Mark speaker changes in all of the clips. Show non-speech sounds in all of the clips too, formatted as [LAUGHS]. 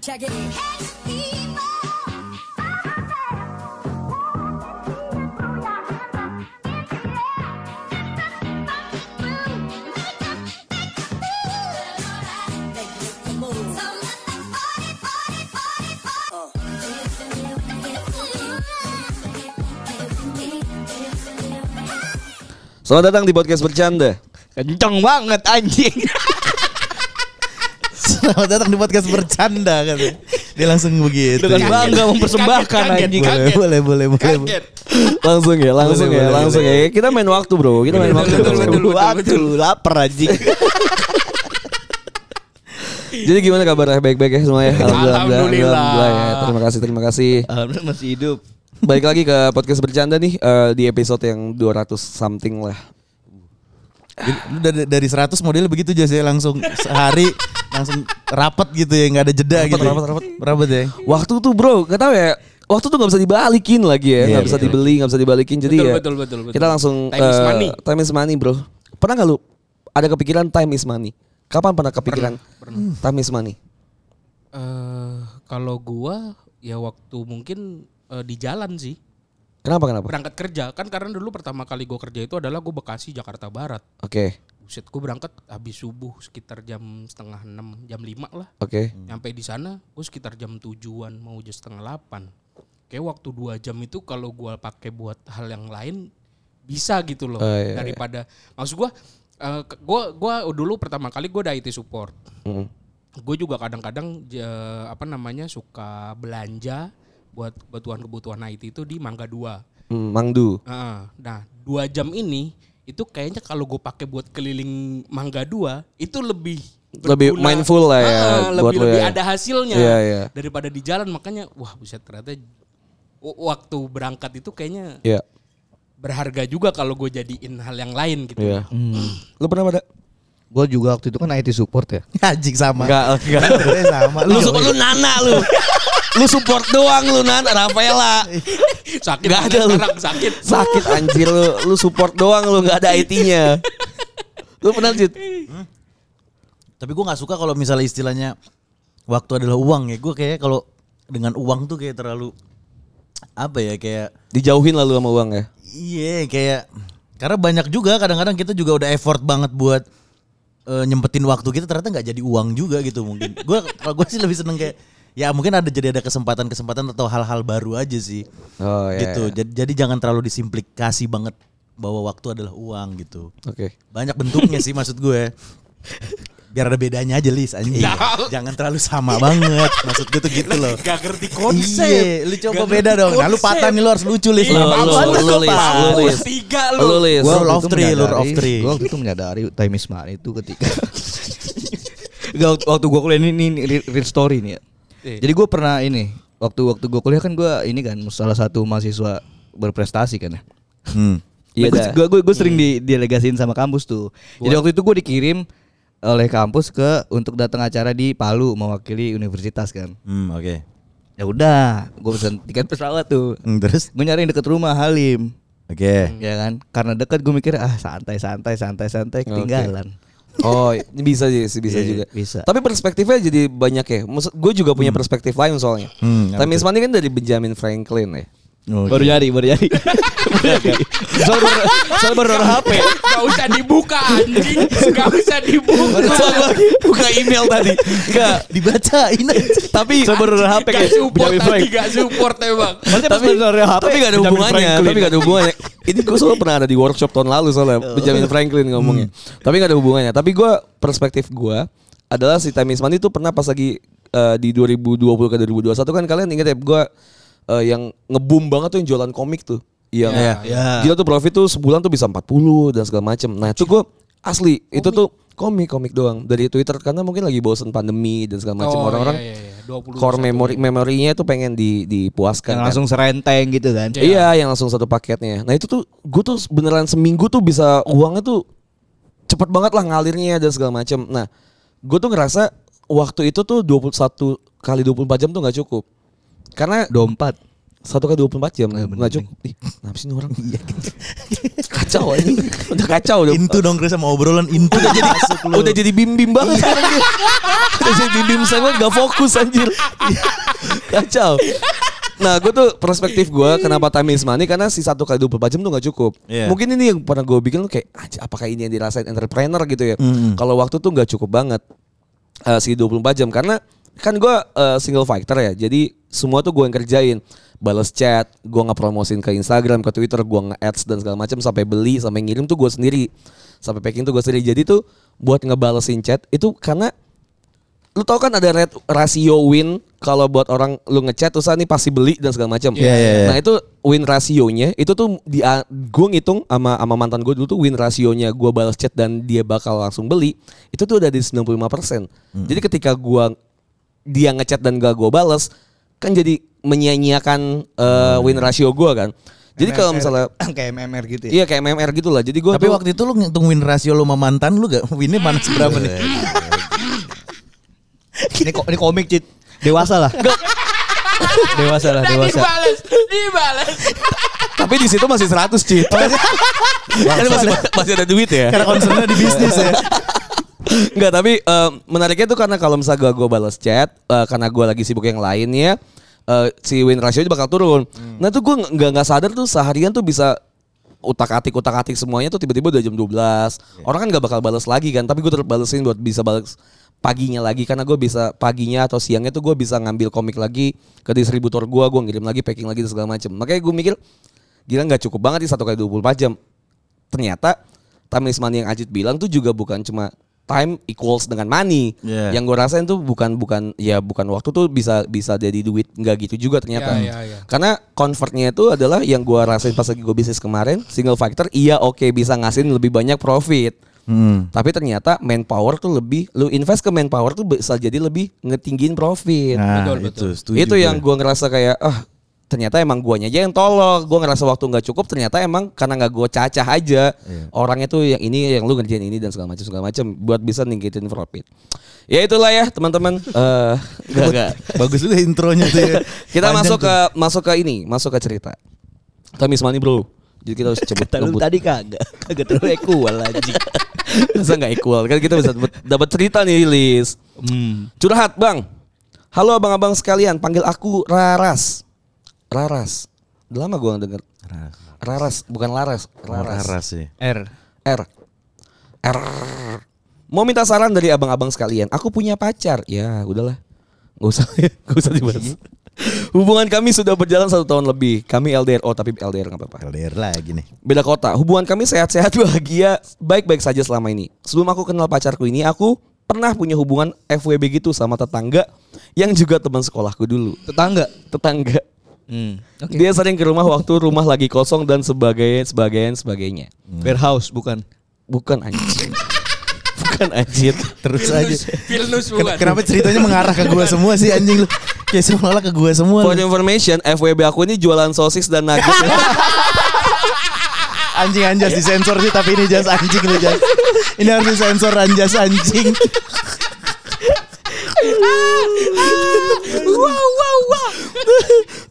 Speaker 1: Check it.
Speaker 2: Selamat datang di podcast bercanda.
Speaker 3: Kenceng banget anjing. [LAUGHS] [LAUGHS]
Speaker 4: Selamat datang di podcast bercanda kan. Dia langsung begitu.
Speaker 3: Dengan bangga mempersembahkan
Speaker 5: Kaget, kaget,
Speaker 3: anjing.
Speaker 5: kaget.
Speaker 4: Boleh, boleh, boleh, boleh.
Speaker 2: Langsung ya, langsung
Speaker 4: Boleh,
Speaker 2: ya,
Speaker 4: boleh,
Speaker 2: langsung
Speaker 4: boleh.
Speaker 2: ya. Kita main waktu bro, kita main waktu.
Speaker 5: betul, betul, betul.
Speaker 3: Waktu lapar anjing.
Speaker 2: Jadi gimana kabarnya? Baik-baik ya semuanya?
Speaker 5: Alhamdulillah.
Speaker 2: Alhamdulillah ya. Terima kasih, terima kasih.
Speaker 3: Alhamdulillah masih hidup.
Speaker 2: Balik lagi ke podcast bercanda nih eh, di episode yang 200 something lah.
Speaker 4: Jadi, dari, dari 100 modelnya begitu aja sih langsung sehari langsung rapet gitu ya nggak ada jeda
Speaker 2: Rapet,
Speaker 4: gitu.
Speaker 2: rapet, rapet.
Speaker 4: Rapet ya.
Speaker 2: Waktu tuh bro, gak tahu ya. Waktu tuh gak bisa dibalikin lagi ya,
Speaker 4: Iya,
Speaker 2: nggak bisa
Speaker 4: betul.
Speaker 2: dibeli, nggak bisa dibalikin. Jadi
Speaker 5: Betul,
Speaker 2: ya
Speaker 5: betul, betul, betul.
Speaker 2: kita langsung
Speaker 5: Time is
Speaker 2: eh,
Speaker 5: money.
Speaker 2: Time is money bro. Pernah gak lu ada kepikiran time is money? Kapan pernah kepikiran time is money?
Speaker 5: Eh, kalau gua ya waktu mungkin eh, di jalan sih
Speaker 2: Kenapa kenapa?
Speaker 5: berangkat kerja kan karena dulu pertama kali gua kerja itu adalah gua Bekasi Jakarta Barat.
Speaker 2: Oke,
Speaker 5: Buset gua berangkat habis subuh sekitar jam setengah enam jam lima lah.
Speaker 2: oke.
Speaker 5: Nyampe di sana gua sekitar jam tujuan mau jam setengah delapan. Kayak waktu dua jam itu kalau gua pakai buat hal yang lain bisa gitu loh
Speaker 2: Oh, iya,
Speaker 5: daripada maksud gua eh, ke- gua gua dulu pertama kali gua udah IT support.
Speaker 2: Mm.
Speaker 5: gue juga kadang-kadang apa namanya suka belanja buat kebutuhan-kebutuhan IT itu di Mangga 2.
Speaker 2: Hmm, Mangdu.
Speaker 5: Heeh. nah, dua jam ini itu kayaknya kalau gue pakai buat keliling Mangga 2 itu lebih
Speaker 2: Lebih
Speaker 5: berguna.
Speaker 2: mindful lah ya
Speaker 5: Heeh,
Speaker 2: buat
Speaker 5: lebih
Speaker 2: lo
Speaker 5: lebih
Speaker 2: ya.
Speaker 5: ada hasilnya
Speaker 2: Iya, iya.
Speaker 5: daripada di jalan makanya wah buset ternyata waktu berangkat itu kayaknya
Speaker 2: Iya.
Speaker 5: berharga juga kalau gue jadiin hal yang lain gitu.
Speaker 2: Iya. Lu pernah pada?
Speaker 3: Gue juga waktu itu kan IT support ya. [LAUGHS]
Speaker 4: Anjing sama.
Speaker 2: Enggak,
Speaker 4: sama.
Speaker 2: lu lu nana lu. [LAUGHS] lu support doang lu nana Rafaela.
Speaker 5: Sakit
Speaker 2: Nggak ada lu.
Speaker 5: sekarang sakit.
Speaker 2: Sakit anjir lu. Lu support doang lu nggak ada IT-nya. Lu pernah Jit?
Speaker 4: Tapi gue nggak suka kalau misalnya istilahnya waktu adalah uang ya. Gue kayak kalau dengan uang tuh kayak terlalu apa ya kayak
Speaker 2: Dijauhin lah lu sama uang ya.
Speaker 4: iya kayak karena banyak juga kadang-kadang kita juga udah effort banget buat eh, nyempetin waktu kita ternyata nggak jadi uang juga gitu mungkin. Gue kalau gue sih lebih seneng kayak ya mungkin ada jadi ada kesempatan-kesempatan atau hal-hal baru aja sih.
Speaker 2: Oh iya.
Speaker 4: gitu. Jadi, jadi jangan terlalu disimplikasi banget bahwa waktu adalah uang gitu.
Speaker 2: Oke.
Speaker 4: Banyak bentuknya sih maksud gue. Biar ada bedanya aja Lis anjing. Jangan terlalu sama banget. Maksud gue tuh gitu loh.
Speaker 5: Gak ngerti
Speaker 4: Iya, lu coba beda dong. Nah, lu patah nih lu harus lucu Lis.
Speaker 2: Lu,
Speaker 4: Nah,
Speaker 2: lu, lu,
Speaker 4: lu,
Speaker 2: Lis, lu, Lis.
Speaker 5: Tiga
Speaker 2: Lu
Speaker 5: lu.
Speaker 2: Lis.
Speaker 4: Gua
Speaker 3: Gua itu
Speaker 4: tree, lure of tree.
Speaker 3: Gua waktu itu menyadari time is money itu ketika [LAUGHS] Gak waktu, gue kuliah ini, ini real, real story nih ya.
Speaker 5: Iya.
Speaker 3: Jadi gue pernah ini waktu waktu gue kuliah kan gue ini kan salah satu mahasiswa berprestasi kan ya.
Speaker 4: Hmm. [LAUGHS]
Speaker 2: Iya
Speaker 3: gue gue gue sering didelegasiin sama kampus tuh. Jadi waktu itu gue dikirim oleh kampus ke untuk datang acara di Palu mewakili universitas kan.
Speaker 4: Hmm, oke.
Speaker 3: Ya udah, gue pesan tiket pesawat tuh.
Speaker 4: Hmm, terus
Speaker 3: Gue nyari deket rumah Halim.
Speaker 4: oke.
Speaker 3: Ya kan? Karena dekat gue mikir ah santai santai santai santai ketinggalan.
Speaker 2: Oh, bisa sih, bisa
Speaker 3: Iya,
Speaker 2: juga.
Speaker 3: bisa.
Speaker 2: Tapi perspektifnya jadi banyak ya. Maksud gue juga punya perspektif lain soalnya.
Speaker 4: Hmm, apa
Speaker 2: Time is money kan dari Benjamin Franklin ya.
Speaker 4: Oke.
Speaker 3: Baru nyari, baru nyari. soal [LAUGHS] baru, soal baru HP.
Speaker 5: Gak usah dibuka anjing. Gak usah dibuka.
Speaker 2: Buka email tadi. Enggak.
Speaker 4: dibacain.
Speaker 2: Tapi
Speaker 3: Soal baru HP
Speaker 5: Gak
Speaker 3: kayak
Speaker 5: support tadi
Speaker 3: Frank.
Speaker 5: gak support emang.
Speaker 3: Maksudnya
Speaker 2: tapi
Speaker 3: HP.
Speaker 2: tapi gak ada hubungannya
Speaker 3: Franklin.
Speaker 2: tapi gak ada hubungannya ini gue soalnya pernah ada di workshop tahun lalu soalnya Benjamin Franklin ngomongnya tapi gak ada hubungannya tapi gue perspektif gue adalah si Time is Money itu pernah pas lagi eh, di 2020 ke 2021 kan kalian ingat ya gue eh, yang ngebum banget tuh yang jualan komik tuh yang
Speaker 4: Iya,
Speaker 3: iya.
Speaker 2: gila tuh profit tuh sebulan tuh bisa 40 dan segala macem nah itu gue asli itu tuh komik komik doang dari Twitter karena mungkin lagi bosen pandemi dan segala macam
Speaker 5: Oh,
Speaker 2: orang-orang
Speaker 5: iya, iya, iya. 20,
Speaker 2: core memory memorinya tuh pengen di dipuaskan
Speaker 3: Yang
Speaker 2: kan.
Speaker 3: langsung serenteng gitu kan.
Speaker 5: Iya.
Speaker 2: Iya, yang langsung satu paketnya. Nah itu tuh gue tuh beneran seminggu tuh bisa uangnya tuh cepet banget lah ngalirnya dan segala macem. Nah gue tuh ngerasa waktu itu tuh 21 kali 24 jam tuh nggak cukup. Karena
Speaker 3: 24.
Speaker 2: Satu kali 24 jam nggak cukup. Ih, kenapa sih ini orang? kacau aja. Udah kacau udah.
Speaker 4: Intu dong Chris sama obrolan intu udah jadi masuk lu.
Speaker 2: Udah jadi bim-bim banget sekarang dia. Udah jadi bim-bim sangat gak fokus anjir. Kacau. Nah gue tuh perspektif gue kenapa time is money karena si satu kali 24 jam tuh gak cukup.
Speaker 4: Iya.
Speaker 2: Mungkin ini yang pernah gue bikin kayak "Anjir, apakah ini yang dirasain entrepreneur gitu ya. Kalau waktu tuh gak cukup banget eh, si 24 jam karena kan gue eh, single fighter ya. Jadi semua tuh gue yang kerjain. Balas chat, gue nge-promosin ke Instagram, ke Twitter, gue nge-ads dan segala macam sampai beli, sampai ngirim tuh gue sendiri. Sampai packing tuh gue sendiri. Jadi tuh buat ngebalesin chat itu karena lu tau kan ada rate rasio win kalau buat orang lu ngechat terus nih pasti beli dan segala macam.
Speaker 4: Iya, iya, iya.
Speaker 2: Nah itu win rasionya itu tuh di gue ngitung sama sama mantan gue dulu tuh win rasionya gue balas chat dan dia bakal langsung beli itu tuh udah di 95%.
Speaker 4: Hmm.
Speaker 2: Jadi ketika gua dia ngechat dan gak gue balas kan jadi menyia-nyiakan eh, win rasio gua kan. Jadi kalau misalnya [CLEARS THROAT]
Speaker 3: kayak MMR gitu ya.
Speaker 2: iya kayak MMR gitu lah. Jadi gue
Speaker 4: Tapi waktu itu lu ngitung win rasio lu sama mantan lu gak? Winnya mana seberapa [LAUGHS] nih? [LAUGHS]
Speaker 3: ini ko- ini komik Cit. Dewasa lah. [LAUGHS] dewasa lah, dewasa.
Speaker 5: Dibales, dibales.
Speaker 2: tapi di situ masih 100 Cit. kan masih masih ada duit ya.
Speaker 4: Karena concernnya di bisnis ya. [LAUGHS]
Speaker 2: Enggak, tapi eh, menariknya tuh karena kalau misalnya gue balas chat, eh, karena gue lagi sibuk yang lainnya, eh, si win ratio bakal turun. Nah tuh gue nggak nggak sadar tuh seharian tuh bisa utak atik utak atik semuanya tuh tiba-tiba udah jam 12 Orang kan nggak bakal balas lagi kan, tapi gue tetap balesin buat bisa balas paginya lagi karena gue bisa paginya atau siangnya tuh gue bisa ngambil komik lagi ke distributor gue, gue ngirim lagi packing lagi dan segala macem. Makanya gue mikir gila nggak cukup banget sih satu kali 24 jam. Ternyata time is money yang Ajit bilang tuh juga bukan cuma time equals dengan money.
Speaker 4: Yeah.
Speaker 2: Yang gue rasain tuh bukan bukan ya bukan waktu tuh bisa bisa jadi duit nggak gitu juga ternyata.
Speaker 5: Ya, ya, ya.
Speaker 2: Karena convertnya itu adalah yang gue rasain pas lagi gue bisnis kemarin single factor iya oke bisa ngasihin lebih banyak profit.
Speaker 4: Hmm.
Speaker 2: Tapi ternyata manpower tuh lebih lu invest ke manpower tuh bisa jadi lebih ngetinggiin profit.
Speaker 4: Nah,
Speaker 5: Betul,
Speaker 4: itu
Speaker 5: betul.
Speaker 4: setuju
Speaker 2: itu
Speaker 4: gue.
Speaker 2: yang gue ngerasa kayak ah ternyata emang guanya aja yang tolol. Gue ngerasa waktu nggak cukup ternyata emang karena nggak gue cacah aja. Orangnya tuh yang ini yang lu ngerjain ini dan segala macam segala macam buat bisa ninggitin profit. Ya itulah ya teman-teman. [LAUGHS] Eh enggak enggak.
Speaker 4: Bagus juga intronya tuh ya. [LAUGHS]
Speaker 2: Kita
Speaker 4: Panjang
Speaker 2: masuk
Speaker 4: tuh.
Speaker 2: ke masuk ke ini, masuk ke cerita. Tamis money bro. Jadi kita harus cepet
Speaker 3: Lu tadi kagak, kagak terlalu equal anjing. [LAUGHS]
Speaker 2: Masa nggak equal kan kita bisa dapat- dapat cerita nih Lis.
Speaker 3: Hmm.
Speaker 2: Curhat bang. Halo abang-abang sekalian, panggil aku Raras. Raras. Udah lama gue denger. Raras, bukan Laras. Raras.
Speaker 4: Raras ya.
Speaker 3: R.
Speaker 2: R. R. Mau minta saran dari abang-abang sekalian. Aku punya pacar. Ya, udahlah. Gak usah, [LAUGHS] gak usah dibahas. [LAUGHS] Hubungan kami sudah berjalan satu tahun lebih. Kami LDR. Oh, tapi LDR nggak apa-apa.
Speaker 4: LDR lagi nih.
Speaker 2: Beda kota. Hubungan kami sehat-sehat, [LAUGHS] bahagia, baik-baik saja selama ini. Sebelum aku kenal pacarku ini, aku pernah punya hubungan FWB gitu sama tetangga yang juga teman sekolahku dulu.
Speaker 3: Tetangga.
Speaker 2: Tetangga.
Speaker 3: Hmm. Oke.
Speaker 2: Dia sering ke rumah waktu rumah lagi kosong dan sebagainya, sebagainya, sebagainya.
Speaker 3: Warehouse bukan.
Speaker 2: Bukan anjing. [LAUGHS] Bukan anjir.
Speaker 4: Terus aja.
Speaker 5: Vilnus
Speaker 4: Ken-
Speaker 5: bukan.
Speaker 4: Kenapa ceritanya mengarah ke gua semua sih anjing lu? Kayak seolah ke gua semua.
Speaker 2: For information, FWB aku ini jualan sosis dan nugget. [LAUGHS]
Speaker 4: Anjing anjas disensor sih tapi ini jas anjing lu jas. Ini harus disensor anjas anjing. [LAUGHS]
Speaker 2: wow.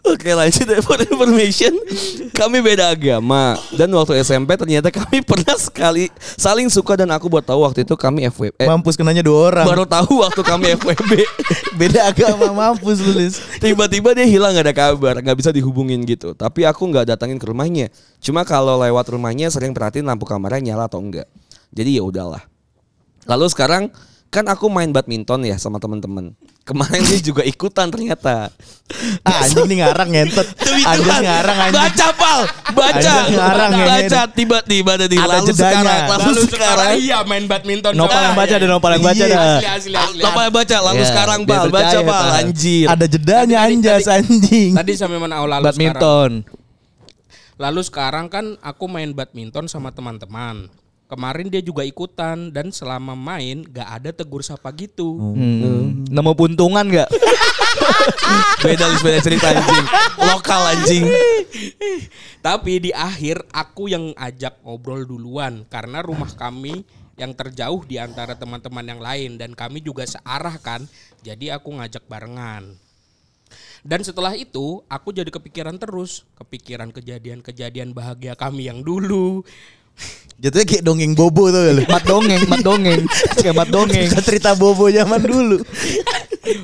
Speaker 2: Oke lanjut for information. Kami beda agama dan waktu SMP ternyata kami [LAUGHS] pernah sekali saling suka dan aku buat tahu waktu itu kami FWB. Eh,
Speaker 4: Mampus kenanya dua orang.
Speaker 2: baru tahu waktu kami [LAUGHS] FWB.
Speaker 4: Beda agama mampus lu Lis.
Speaker 2: Tiba-tiba dia hilang gak ada kabar, nggak bisa dihubungin gitu. Tapi aku nggak datangin ke rumahnya. Cuma kalau lewat rumahnya sering perhatiin lampu kamarnya nyala atau enggak. Jadi ya udahlah. Lalu sekarang kan aku main badminton ya sama teman-teman. Kemarin dia juga ikutan ternyata. [LAUGHS]
Speaker 4: Ah, anjing nih ngarang ngentot. [LAUGHS] Anjing
Speaker 2: Tuhan.
Speaker 4: ngarang anjing.
Speaker 2: Baca pal, baca,
Speaker 4: Anjing ngarang,
Speaker 2: baca.
Speaker 4: ngentot.
Speaker 2: Tiba-tiba ada di
Speaker 4: Ada
Speaker 2: lalu
Speaker 4: jedanya.
Speaker 2: sekarang, lalu,
Speaker 5: Lalu sekarang
Speaker 2: sekarang.
Speaker 5: iya main badminton.
Speaker 3: Nopal yang baca, ada nopal yang baca
Speaker 4: Iya.
Speaker 3: dah.
Speaker 5: Asli asli asli.
Speaker 2: Apa baca lalu
Speaker 3: Ya,
Speaker 2: sekarang pal, baca pal, anjir.
Speaker 4: Ada jedanya
Speaker 5: Tadi-
Speaker 4: anjas
Speaker 5: tadi-
Speaker 4: anjing.
Speaker 5: Tadi sampai mana awal lalu sekarang.
Speaker 3: Badminton.
Speaker 5: Lalu sekarang kan aku main badminton sama teman-teman. Kemarin dia juga ikutan dan selama main gak ada tegur sapa gitu.
Speaker 3: Hmm. Nemu puntungan nggak? [LAUGHS]
Speaker 2: Beda Lis, beda cerita anjing. Lokal anjing.
Speaker 5: Tapi di akhir aku yang ajak ngobrol duluan karena rumah kami yang terjauh di antara teman-teman yang lain dan kami juga searah kan. Jadi aku ngajak barengan. Dan setelah itu aku jadi kepikiran terus, kepikiran kejadian-kejadian bahagia kami yang dulu.
Speaker 4: Jatuhnya kayak dongeng bobo tuh lu.
Speaker 3: mat dongeng, mat dongeng, kayak mat dongeng.
Speaker 4: Cerita bobo zaman dulu.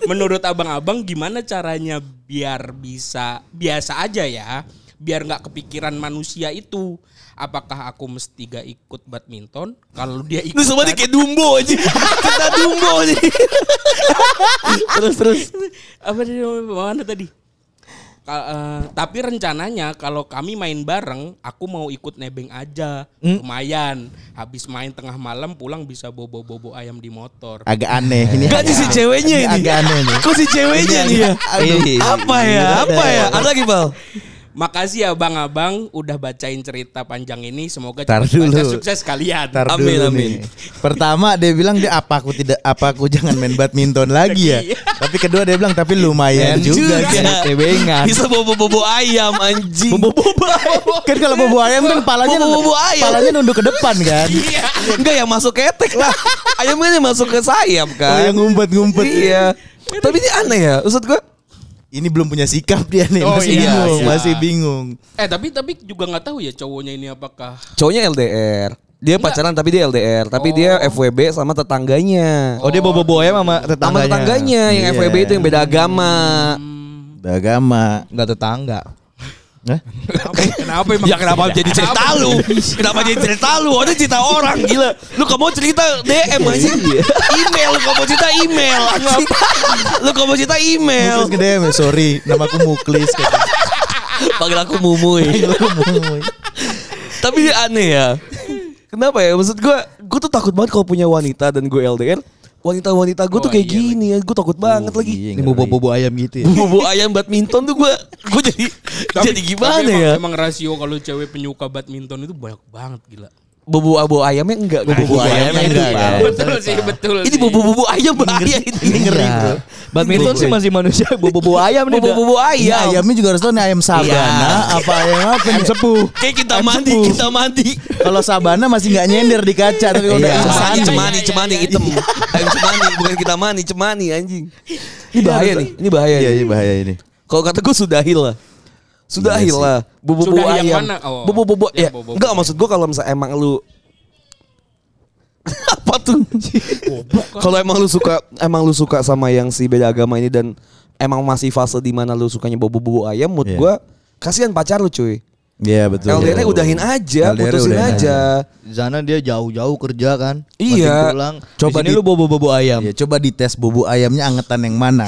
Speaker 5: Menurut abang-abang gimana caranya biar bisa biasa aja ya, biar nggak kepikiran manusia itu. Apakah aku mesti gak ikut badminton? Kalau dia ikut
Speaker 2: nih kayak Dumbo aja. Kita Dumbo aja. terus terus.
Speaker 5: apa tadi mana tadi? Ka- eh, tapi rencananya kalau kami main bareng, aku mau ikut nebeng aja, lumayan. Habis main tengah malam pulang bisa bobo-bobo ayam di motor.
Speaker 4: Agak aneh ini.
Speaker 2: Gak nih si ceweknya ini.
Speaker 4: Agak aneh nih.
Speaker 2: Kok si ceweknya nih ya?
Speaker 3: Aduh.
Speaker 2: Apa ya? Apa ya? Ada lagi, Bal?
Speaker 5: Makasih ya bang-abang udah bacain cerita panjang ini. Semoga
Speaker 4: Tar
Speaker 5: cepat baca
Speaker 4: dulu.
Speaker 5: sukses kalian.
Speaker 4: Ntar
Speaker 2: Amin,
Speaker 4: dulu
Speaker 2: amin.
Speaker 4: nih. Pertama dia bilang dia apa aku tidak apa aku jangan main badminton lagi ya. Tapi kedua dia bilang tapi lumayan juga, sih.
Speaker 3: Tebengan.
Speaker 2: Bisa bobo-bobo ayam anjing. Bobo-bobo
Speaker 4: Kan kalau bobo ayam kan palanya
Speaker 2: Bobo-bobo ayam.
Speaker 4: palanya nunduk ke depan kan.
Speaker 5: Iya.
Speaker 2: Enggak yang masuk ketek lah. Ayamnya masuk ke sayap
Speaker 4: Oh,
Speaker 2: kan.
Speaker 4: yang ngumpet-ngumpet.
Speaker 2: Iya. Tapi ini aneh ya. Maksud gue
Speaker 4: Ini belum punya sikap dia nih,
Speaker 5: Oh,
Speaker 4: masih
Speaker 5: iya,
Speaker 4: bingung,
Speaker 5: iya.
Speaker 4: masih bingung.
Speaker 5: Eh tapi tapi juga nggak tahu ya cowoknya ini apakah
Speaker 2: cowoknya LDR. Dia pacaran tapi dia LDR, tapi dia FWB sama tetangganya.
Speaker 3: Oh dia bobo ayam sama
Speaker 2: sama
Speaker 3: tetangganya.
Speaker 2: tetangganya yang
Speaker 4: Iya.
Speaker 2: FWB itu yang beda agama.
Speaker 4: Agama.
Speaker 3: Enggak tetangga.
Speaker 4: Hah?
Speaker 5: kenapa, kenapa emang?
Speaker 2: Ya kenapa jadi cerita lu? [LAUGHS] Kenapa jadi cerita lu? Ada cerita orang gila. Lu kamu cerita DM aja. email lu kamu cerita email. lu kamu cerita email.
Speaker 4: Muklis gede ya, sorry, namaku Muklis. kata. [LAUGHS]
Speaker 2: Panggil aku Mumuy. Tapi dia aneh ya. Kenapa ya? Maksud gue, gue tuh takut banget kalau punya wanita dan gue LDR. Wanita-wanita gue tuh
Speaker 5: Oh,
Speaker 2: kayak
Speaker 5: iya,
Speaker 2: gini ya. Gue takut banget lagi.
Speaker 4: Iya,
Speaker 3: Ini bobo-bobo ayam gitu ya.
Speaker 2: Bobo ayam badminton tuh gue, gue jadi jadi gimana
Speaker 5: tapi emang,
Speaker 2: ya?
Speaker 5: Emang rasio kalau cewek penyuka badminton itu banyak banget gila.
Speaker 2: Bobo bobo ayamnya enggak, bobo
Speaker 4: iya,
Speaker 2: ayamnya
Speaker 4: iya,
Speaker 2: enggak.
Speaker 4: iya.
Speaker 2: ya.
Speaker 5: betul sih, betul.
Speaker 2: Ini bobo ayam bahaya ini.
Speaker 4: Ini ngeri
Speaker 3: Iya.
Speaker 4: tuh.
Speaker 3: Badminton sih masih manusia [LAUGHS] bobo-bobo ayam nih.
Speaker 4: Ini
Speaker 2: ayam.
Speaker 4: ayamnya juga harus tahu nih ayam sabana apa ayam apa nih?
Speaker 3: sepuh.
Speaker 2: Kayak kita
Speaker 4: Ayam
Speaker 2: mandi, kita mandi.
Speaker 4: Kalau sabana masih nggak nyender di kaca tapi kalau udah
Speaker 3: Iya.
Speaker 2: Cemani, cemani,
Speaker 5: Iya,
Speaker 2: cemani
Speaker 5: iya,
Speaker 2: hitam. Ayam cemani, bukan kita mani, cemani anjing. Ini bahaya nih, ini bahaya.
Speaker 4: Iya,
Speaker 2: nih.
Speaker 4: iya bahaya ini.
Speaker 2: Kalau kata gue sudahi lah. Sudahi
Speaker 4: Iya
Speaker 2: bobo
Speaker 5: Sudahi yang
Speaker 2: ayam.
Speaker 5: mana? Oh. Yang
Speaker 2: ya. Enggak maksud gue kalau misalnya emang lu [LAUGHS] apa tuh? Kalau emang lu suka emang lu suka sama yang si beda agama ini dan emang masih fase di mana lu sukanya bobo bobo ayam, mood
Speaker 4: Iya.
Speaker 2: gue kasihan pacar lu cuy.
Speaker 4: Iya betul.
Speaker 2: LDR-nya udahin aja,
Speaker 4: LDR-nya
Speaker 2: putusin
Speaker 4: udahin
Speaker 2: aja.
Speaker 3: Di sana dia jauh-jauh kerja kan.
Speaker 2: Iya.
Speaker 3: Pulang.
Speaker 4: Coba di-
Speaker 3: lu bobo-bobo ayam.
Speaker 4: Ya, coba dites bobo ayamnya angetan yang mana.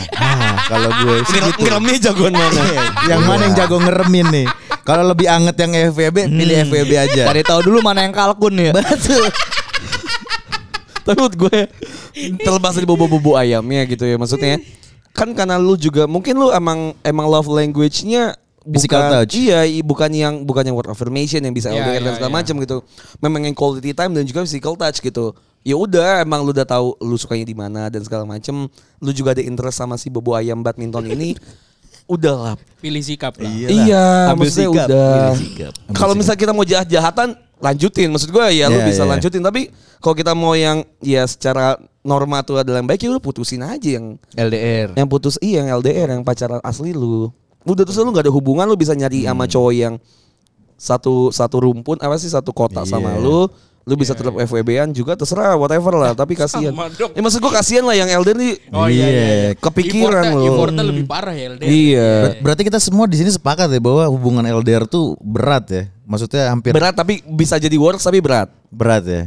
Speaker 4: Kalau gue sih gitu.
Speaker 2: Ngeremnya jagoan mana? [LAUGHS]
Speaker 4: yang mana yang jago ngeremin nih? Kalau lebih anget yang FVB, pilih FVB aja.
Speaker 3: Cari tahu dulu mana yang kalkun ya.
Speaker 4: Betul. [LAUGHS]
Speaker 2: Tapi menurut gue terlepas dari bobo-bobo ayamnya gitu ya maksudnya kan karena lu juga mungkin lu emang emang love language-nya
Speaker 4: Physical
Speaker 2: bukan
Speaker 4: touch.
Speaker 2: iya bukan yang bukan yang word affirmation yang bisa
Speaker 5: Iya,
Speaker 2: LDR dan
Speaker 5: iya,
Speaker 2: segala
Speaker 5: iya.
Speaker 2: macam gitu memang yang quality time dan juga physical touch gitu ya udah emang lu udah tahu lu sukanya di mana dan segala macam lu juga ada interest sama si bobo ayam badminton ini [LAUGHS] udahlah
Speaker 5: pilih sikap lah.
Speaker 4: Iya.
Speaker 2: iya
Speaker 3: Ambil
Speaker 2: maksudnya
Speaker 3: sikap,
Speaker 2: udah kalau misalnya kita mau jahat-jahatan lanjutin maksud gue ya lu
Speaker 4: Iya,
Speaker 2: bisa
Speaker 4: iya.
Speaker 2: lanjutin tapi kalau kita mau yang ya secara norma tuh adalah yang baik ya lu putusin aja yang
Speaker 3: LDR.
Speaker 2: yang putus iya yang LDR yang pacaran asli lu udah terus lu nggak ada hubungan lu bisa nyari sama cowok yang satu satu rumpun apa sih satu kota sama
Speaker 4: Iya.
Speaker 2: lu lu bisa tetap FWB-an juga terserah whatever lah tapi kasihan ya maksud gua kasihan lah yang LDR nih
Speaker 5: Oh iya, iya, iya.
Speaker 2: kepikiran
Speaker 5: Importnya-
Speaker 2: lu.
Speaker 5: Importnya lebih parah ya LDR.
Speaker 2: iya
Speaker 4: Ber- Berarti kita semua di sini sepakat ya bahwa hubungan LDR tuh berat ya. Maksudnya hampir
Speaker 2: berat tapi bisa jadi works tapi berat
Speaker 4: berat ya.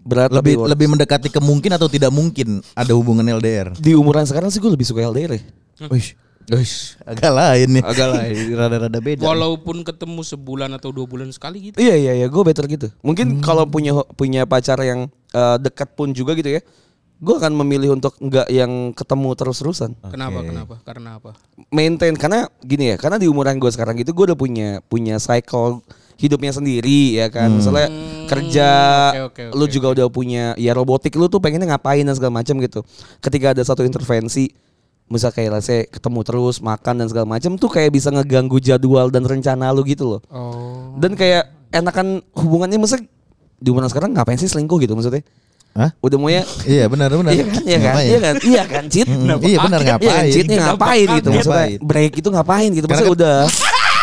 Speaker 2: berat
Speaker 4: Lebih
Speaker 2: tapi
Speaker 4: lebih mendekati kemungkin atau tidak mungkin ada hubungan LDR.
Speaker 2: di umuran sekarang sih gue lebih suka LDR ya
Speaker 3: Wih. Wih.
Speaker 4: Agak lain nih.
Speaker 3: Agak lah [LAUGHS] rada-rada beda.
Speaker 5: Walaupun ketemu sebulan atau dua bulan sekali gitu.
Speaker 2: Iya iya iya, gue better gitu. Mungkin kalau punya punya pacar yang eh, dekat pun juga gitu ya, gue akan memilih untuk nggak yang ketemu terus-terusan.
Speaker 5: Kenapa? Kenapa? Karena apa?
Speaker 2: Maintain karena gini ya, karena di umuran gue sekarang gitu gue udah punya punya cycle hidupnya sendiri ya kan. Misalnya kerja,
Speaker 5: oke, oke, oke,
Speaker 2: lu juga udah punya ya robotik lu tuh pengennya ngapain dan segala macam gitu. Ketika ada satu intervensi misal kayak let's say ketemu terus makan dan segala macam tuh kayak bisa ngeganggu jadwal dan rencana lu gitu loh.
Speaker 5: Oh.
Speaker 2: Dan kayak enakan hubungannya maksudnya di umuran sekarang ngapain sih selingkuh gitu maksudnya?
Speaker 4: Hah?
Speaker 2: Udah mau ya [LAUGHS]
Speaker 4: Iya benar benar.
Speaker 2: Iya kan, iya kan, iya kan, iya kan, cheat.
Speaker 4: Mm, iya benar
Speaker 2: Iya kan,
Speaker 4: ngapain?
Speaker 2: cheatnya ngapain gitu maksudnya break itu ngapain gitu maksudnya
Speaker 4: Karena
Speaker 2: udah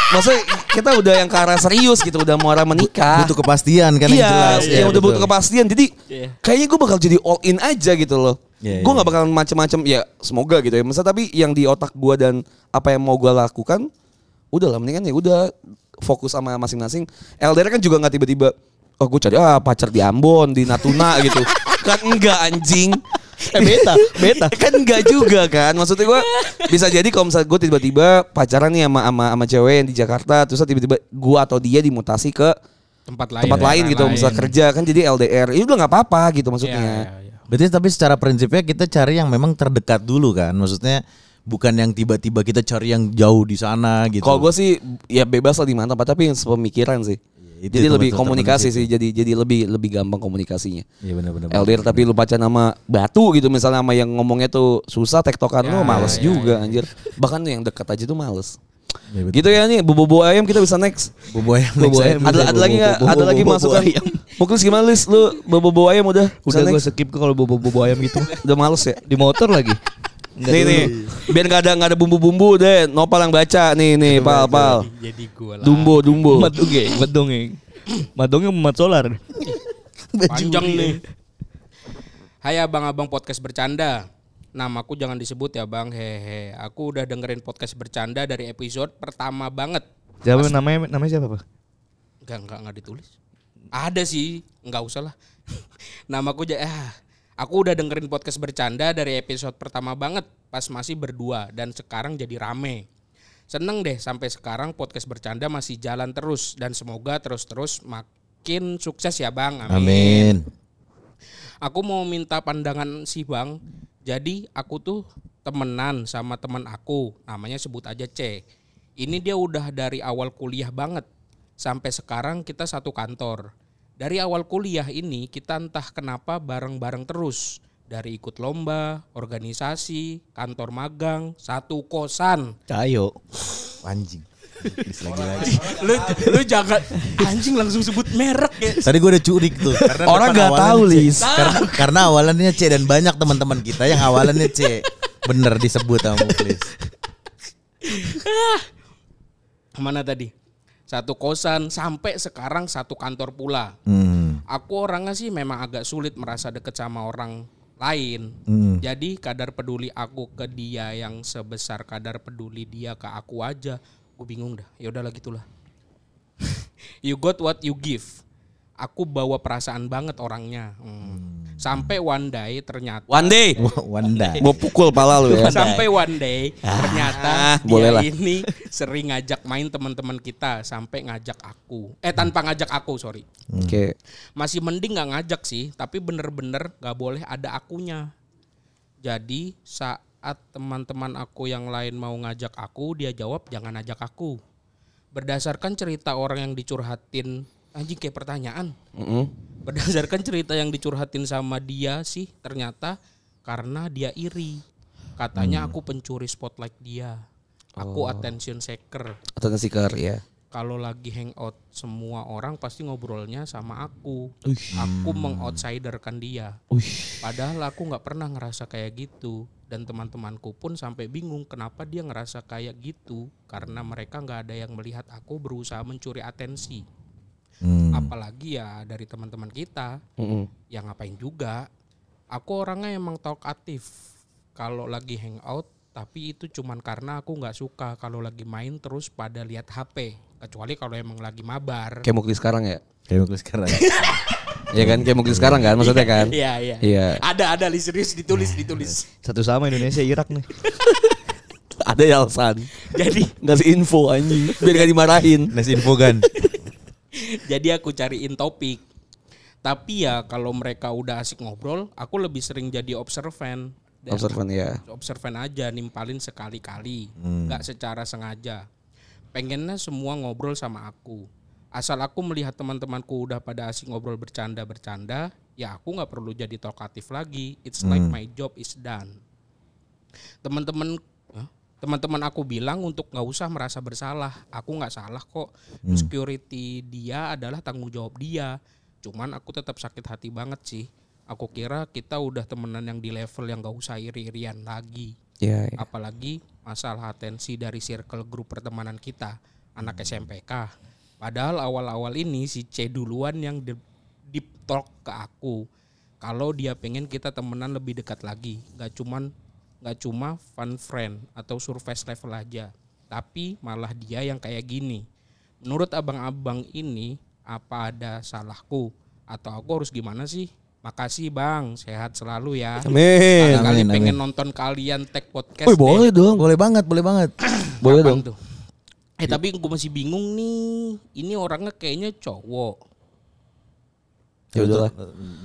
Speaker 2: maksudnya kita udah yang ke arah serius gitu udah mau arah menikah
Speaker 4: Butuh kepastian kan yang
Speaker 2: iya,
Speaker 4: jelas.
Speaker 2: yang udah butuh
Speaker 4: betul.
Speaker 2: kepastian jadi
Speaker 5: Iya.
Speaker 2: kayaknya gue bakal jadi all in aja gitu loh
Speaker 4: Iya,
Speaker 2: gue
Speaker 4: iya.
Speaker 2: nggak bakal macem-macem ya semoga gitu ya masa tapi yang di otak gue dan apa yang mau gue lakukan udah lah mendingan ya udah fokus sama masing-masing LDR kan juga nggak tiba-tiba oh gue cari ah pacar di Ambon di Natuna gitu [LAUGHS] kan enggak anjing
Speaker 3: Eh beta, beta. [LAUGHS]
Speaker 2: kan enggak juga kan maksudnya gue bisa jadi kalau misalnya gue tiba-tiba pacaran nih sama sama sama cewek yang di Jakarta terus tiba-tiba gue atau dia dimutasi ke
Speaker 5: tempat lain
Speaker 2: tempat lain
Speaker 5: daerah
Speaker 2: gitu misal kerja kan jadi LDR itu udah nggak apa-apa gitu maksudnya
Speaker 5: iya, iya.
Speaker 4: Berarti tapi secara prinsipnya kita cari yang memang terdekat dulu kan. Maksudnya bukan yang tiba-tiba kita cari yang jauh di sana gitu.
Speaker 2: kalau gue sih ya bebas lah di mana tempat tapi yang sepemikiran sih
Speaker 4: itu
Speaker 2: jadi
Speaker 4: itu
Speaker 2: lebih komunikasi sih jadi jadi lebih lebih gampang komunikasinya
Speaker 4: Iya benar-benar.
Speaker 2: LDR tapi lu pacaran sama batu gitu misalnya sama yang ngomongnya tuh susah tektokan
Speaker 5: Ya,
Speaker 2: lu males
Speaker 5: ya,
Speaker 2: juga anjir bahkan yang dekat aja tuh males
Speaker 4: Iya, betul.
Speaker 2: gitu ya nih bobo ayam kita bisa next
Speaker 4: Bobo ayam.
Speaker 3: Bobo ayam.
Speaker 2: ada ada lagi nggak ada lagi masukan mungkin gimana Lis lu bobo ayam udah
Speaker 3: Udah gue skip kalau bobo bobo ayam gitu.
Speaker 2: udah males ya
Speaker 3: Di motor lagi. Nggak
Speaker 2: nih
Speaker 3: dulu.
Speaker 2: nih. Biar nggak ada nggak ada bumbu-bumbu deh. Nopal yang baca nih nih pal pal.
Speaker 5: jadi gue lah.
Speaker 2: Dumbo dumbo.
Speaker 3: Mat dongeng, mat dongeng. Mat dongeng mat solar.
Speaker 5: panjang nih. Hai abang-abang podcast bercanda. Namaku jangan disebut ya bang. Hehe. Aku udah dengerin podcast bercanda dari episode pertama banget.
Speaker 3: Siapa? Namanya namanya siapa, Pak?
Speaker 5: Enggak, enggak, enggak ditulis. Ada sih, enggak usah lah. [LAUGHS] Namaku ja ah, Aku udah dengerin podcast bercanda dari episode pertama banget Pas masih berdua Dan sekarang jadi rame Seneng deh sampai sekarang podcast bercanda masih jalan terus Dan semoga terus-terus makin sukses ya bang
Speaker 4: Amin.
Speaker 5: Aku mau minta pandangan si Bang. Jadi aku tuh temenan sama teman aku, namanya sebut aja C. Ini dia udah dari awal kuliah banget. Sampai sekarang kita satu kantor. Dari awal kuliah ini kita entah kenapa bareng-bareng terus. Dari ikut lomba, organisasi, kantor magang, satu kosan.
Speaker 3: Cayo. [LAUGHS]
Speaker 4: Anjing. Lagi lagi.
Speaker 5: Lu lu jangan anjing langsung sebut merek ya.
Speaker 4: Tadi gue udah curik tuh. Karena
Speaker 2: Orang nggak tahu. Lis.
Speaker 4: Karena, karena awalannya C dan banyak teman-teman kita yang awalannya C. Bener disebut sama Muklis. [LAUGHS]
Speaker 5: Mana tadi? Satu kosan sampai sekarang satu kantor pula.
Speaker 4: Hmm.
Speaker 5: Aku orangnya sih memang agak sulit merasa deket sama orang lain.
Speaker 4: Hmm.
Speaker 5: Jadi kadar peduli aku ke dia yang sebesar kadar peduli dia ke aku aja, gue bingung dah. Ya udahlah gitulah. [LAUGHS] you got what you give. Aku bawa perasaan banget orangnya. Hmm. Sampai one day ternyata
Speaker 2: one day [LAUGHS]
Speaker 4: Wanda.
Speaker 2: mau pukul pala lu ya [LAUGHS]
Speaker 5: sampai one day [LAUGHS] ternyata dia
Speaker 2: boleh lah.
Speaker 5: ini sering ngajak main teman-teman kita sampai ngajak aku. Eh tanpa ngajak aku, sorry.
Speaker 2: oke
Speaker 5: Masih mending nggak ngajak sih, tapi bener-bener nggak boleh ada akunya. Jadi saat teman-teman aku yang lain mau ngajak aku, dia jawab jangan ajak aku. Berdasarkan cerita orang yang dicurhatin, anjing kayak pertanyaan.
Speaker 2: Mm-mm.
Speaker 5: Berdasarkan cerita yang dicurhatin sama dia sih, ternyata karena dia iri. Katanya aku pencuri spotlight dia. Aku attention seeker.
Speaker 2: atau seeker ya
Speaker 5: Kalau lagi hangout semua orang pasti ngobrolnya sama aku. Aku mengotsiderkan dia. Padahal aku nggak pernah ngerasa kayak gitu. Dan teman-temanku pun sampai bingung kenapa dia ngerasa kayak gitu. Karena mereka nggak ada yang melihat aku berusaha mencuri atensi.
Speaker 4: Hmm.
Speaker 5: Apalagi ya dari teman-teman kita.
Speaker 2: Mm-mm.
Speaker 5: Ya ngapain juga. Aku orangnya emang talkatif. Kalau lagi hangout tapi itu cuman karena aku nggak suka kalau lagi main terus pada lihat HP. Kecuali kalau emang lagi mabar.
Speaker 2: kayak muklis sekarang ya
Speaker 4: Kayak Muklis sekarang. [LAUGHS]
Speaker 2: ya kan kayak muklis sekarang kan maksudnya kan
Speaker 5: Iya iya.
Speaker 2: Iya.
Speaker 5: Ada ada li serius ditulis ditulis.
Speaker 3: Satu sama Indonesia Irak nih. [LAUGHS]
Speaker 2: ada ya alasan
Speaker 5: Jadi
Speaker 2: ngasih info anjing biar gak dimarahin
Speaker 4: Nasi info kan. [LAUGHS] [LAUGHS]
Speaker 5: jadi aku cariin topik. Tapi ya kalau mereka udah asik ngobrol, aku lebih sering jadi observan.
Speaker 2: Observan ya
Speaker 5: observan aja nimpalin sekali-kali, nggak secara sengaja. Pengennya semua ngobrol sama aku. Asal aku melihat teman-temanku udah pada asik ngobrol bercanda-bercanda, ya aku nggak perlu jadi talkatif lagi. It's like my job is done. Teman-teman? Teman-teman aku bilang untuk nggak usah merasa bersalah. Aku nggak salah kok. Security dia adalah tanggung jawab dia. Cuman aku tetap sakit hati banget sih. Aku kira kita udah temenan yang di level yang gak usah iri-irian lagi.
Speaker 2: Iya. iya.
Speaker 5: Apalagi masalah atensi dari circle grup pertemanan kita, anak SMPK. Padahal awal-awal ini si C duluan yang de- deep talk ke aku. Kalau dia pengen kita temenan lebih dekat lagi, gak cuman gak cuma fun friend atau surface level aja, tapi malah dia yang kayak gini. Menurut abang-abang ini, apa ada salahku atau aku harus gimana sih? Makasih bang, sehat selalu ya.
Speaker 2: Amin.
Speaker 5: Kali
Speaker 4: Amin,
Speaker 5: pengen
Speaker 4: amin.
Speaker 5: nonton kalian tag podcast. Deh.
Speaker 2: boleh dong.
Speaker 4: Boleh banget, boleh banget. [CLEARS THROAT]
Speaker 2: Boleh
Speaker 5: Kapan
Speaker 2: dong.
Speaker 5: tuh? Eh tapi gue masih bingung nih. Ini orangnya kayaknya cowok.
Speaker 2: Ya udahlah.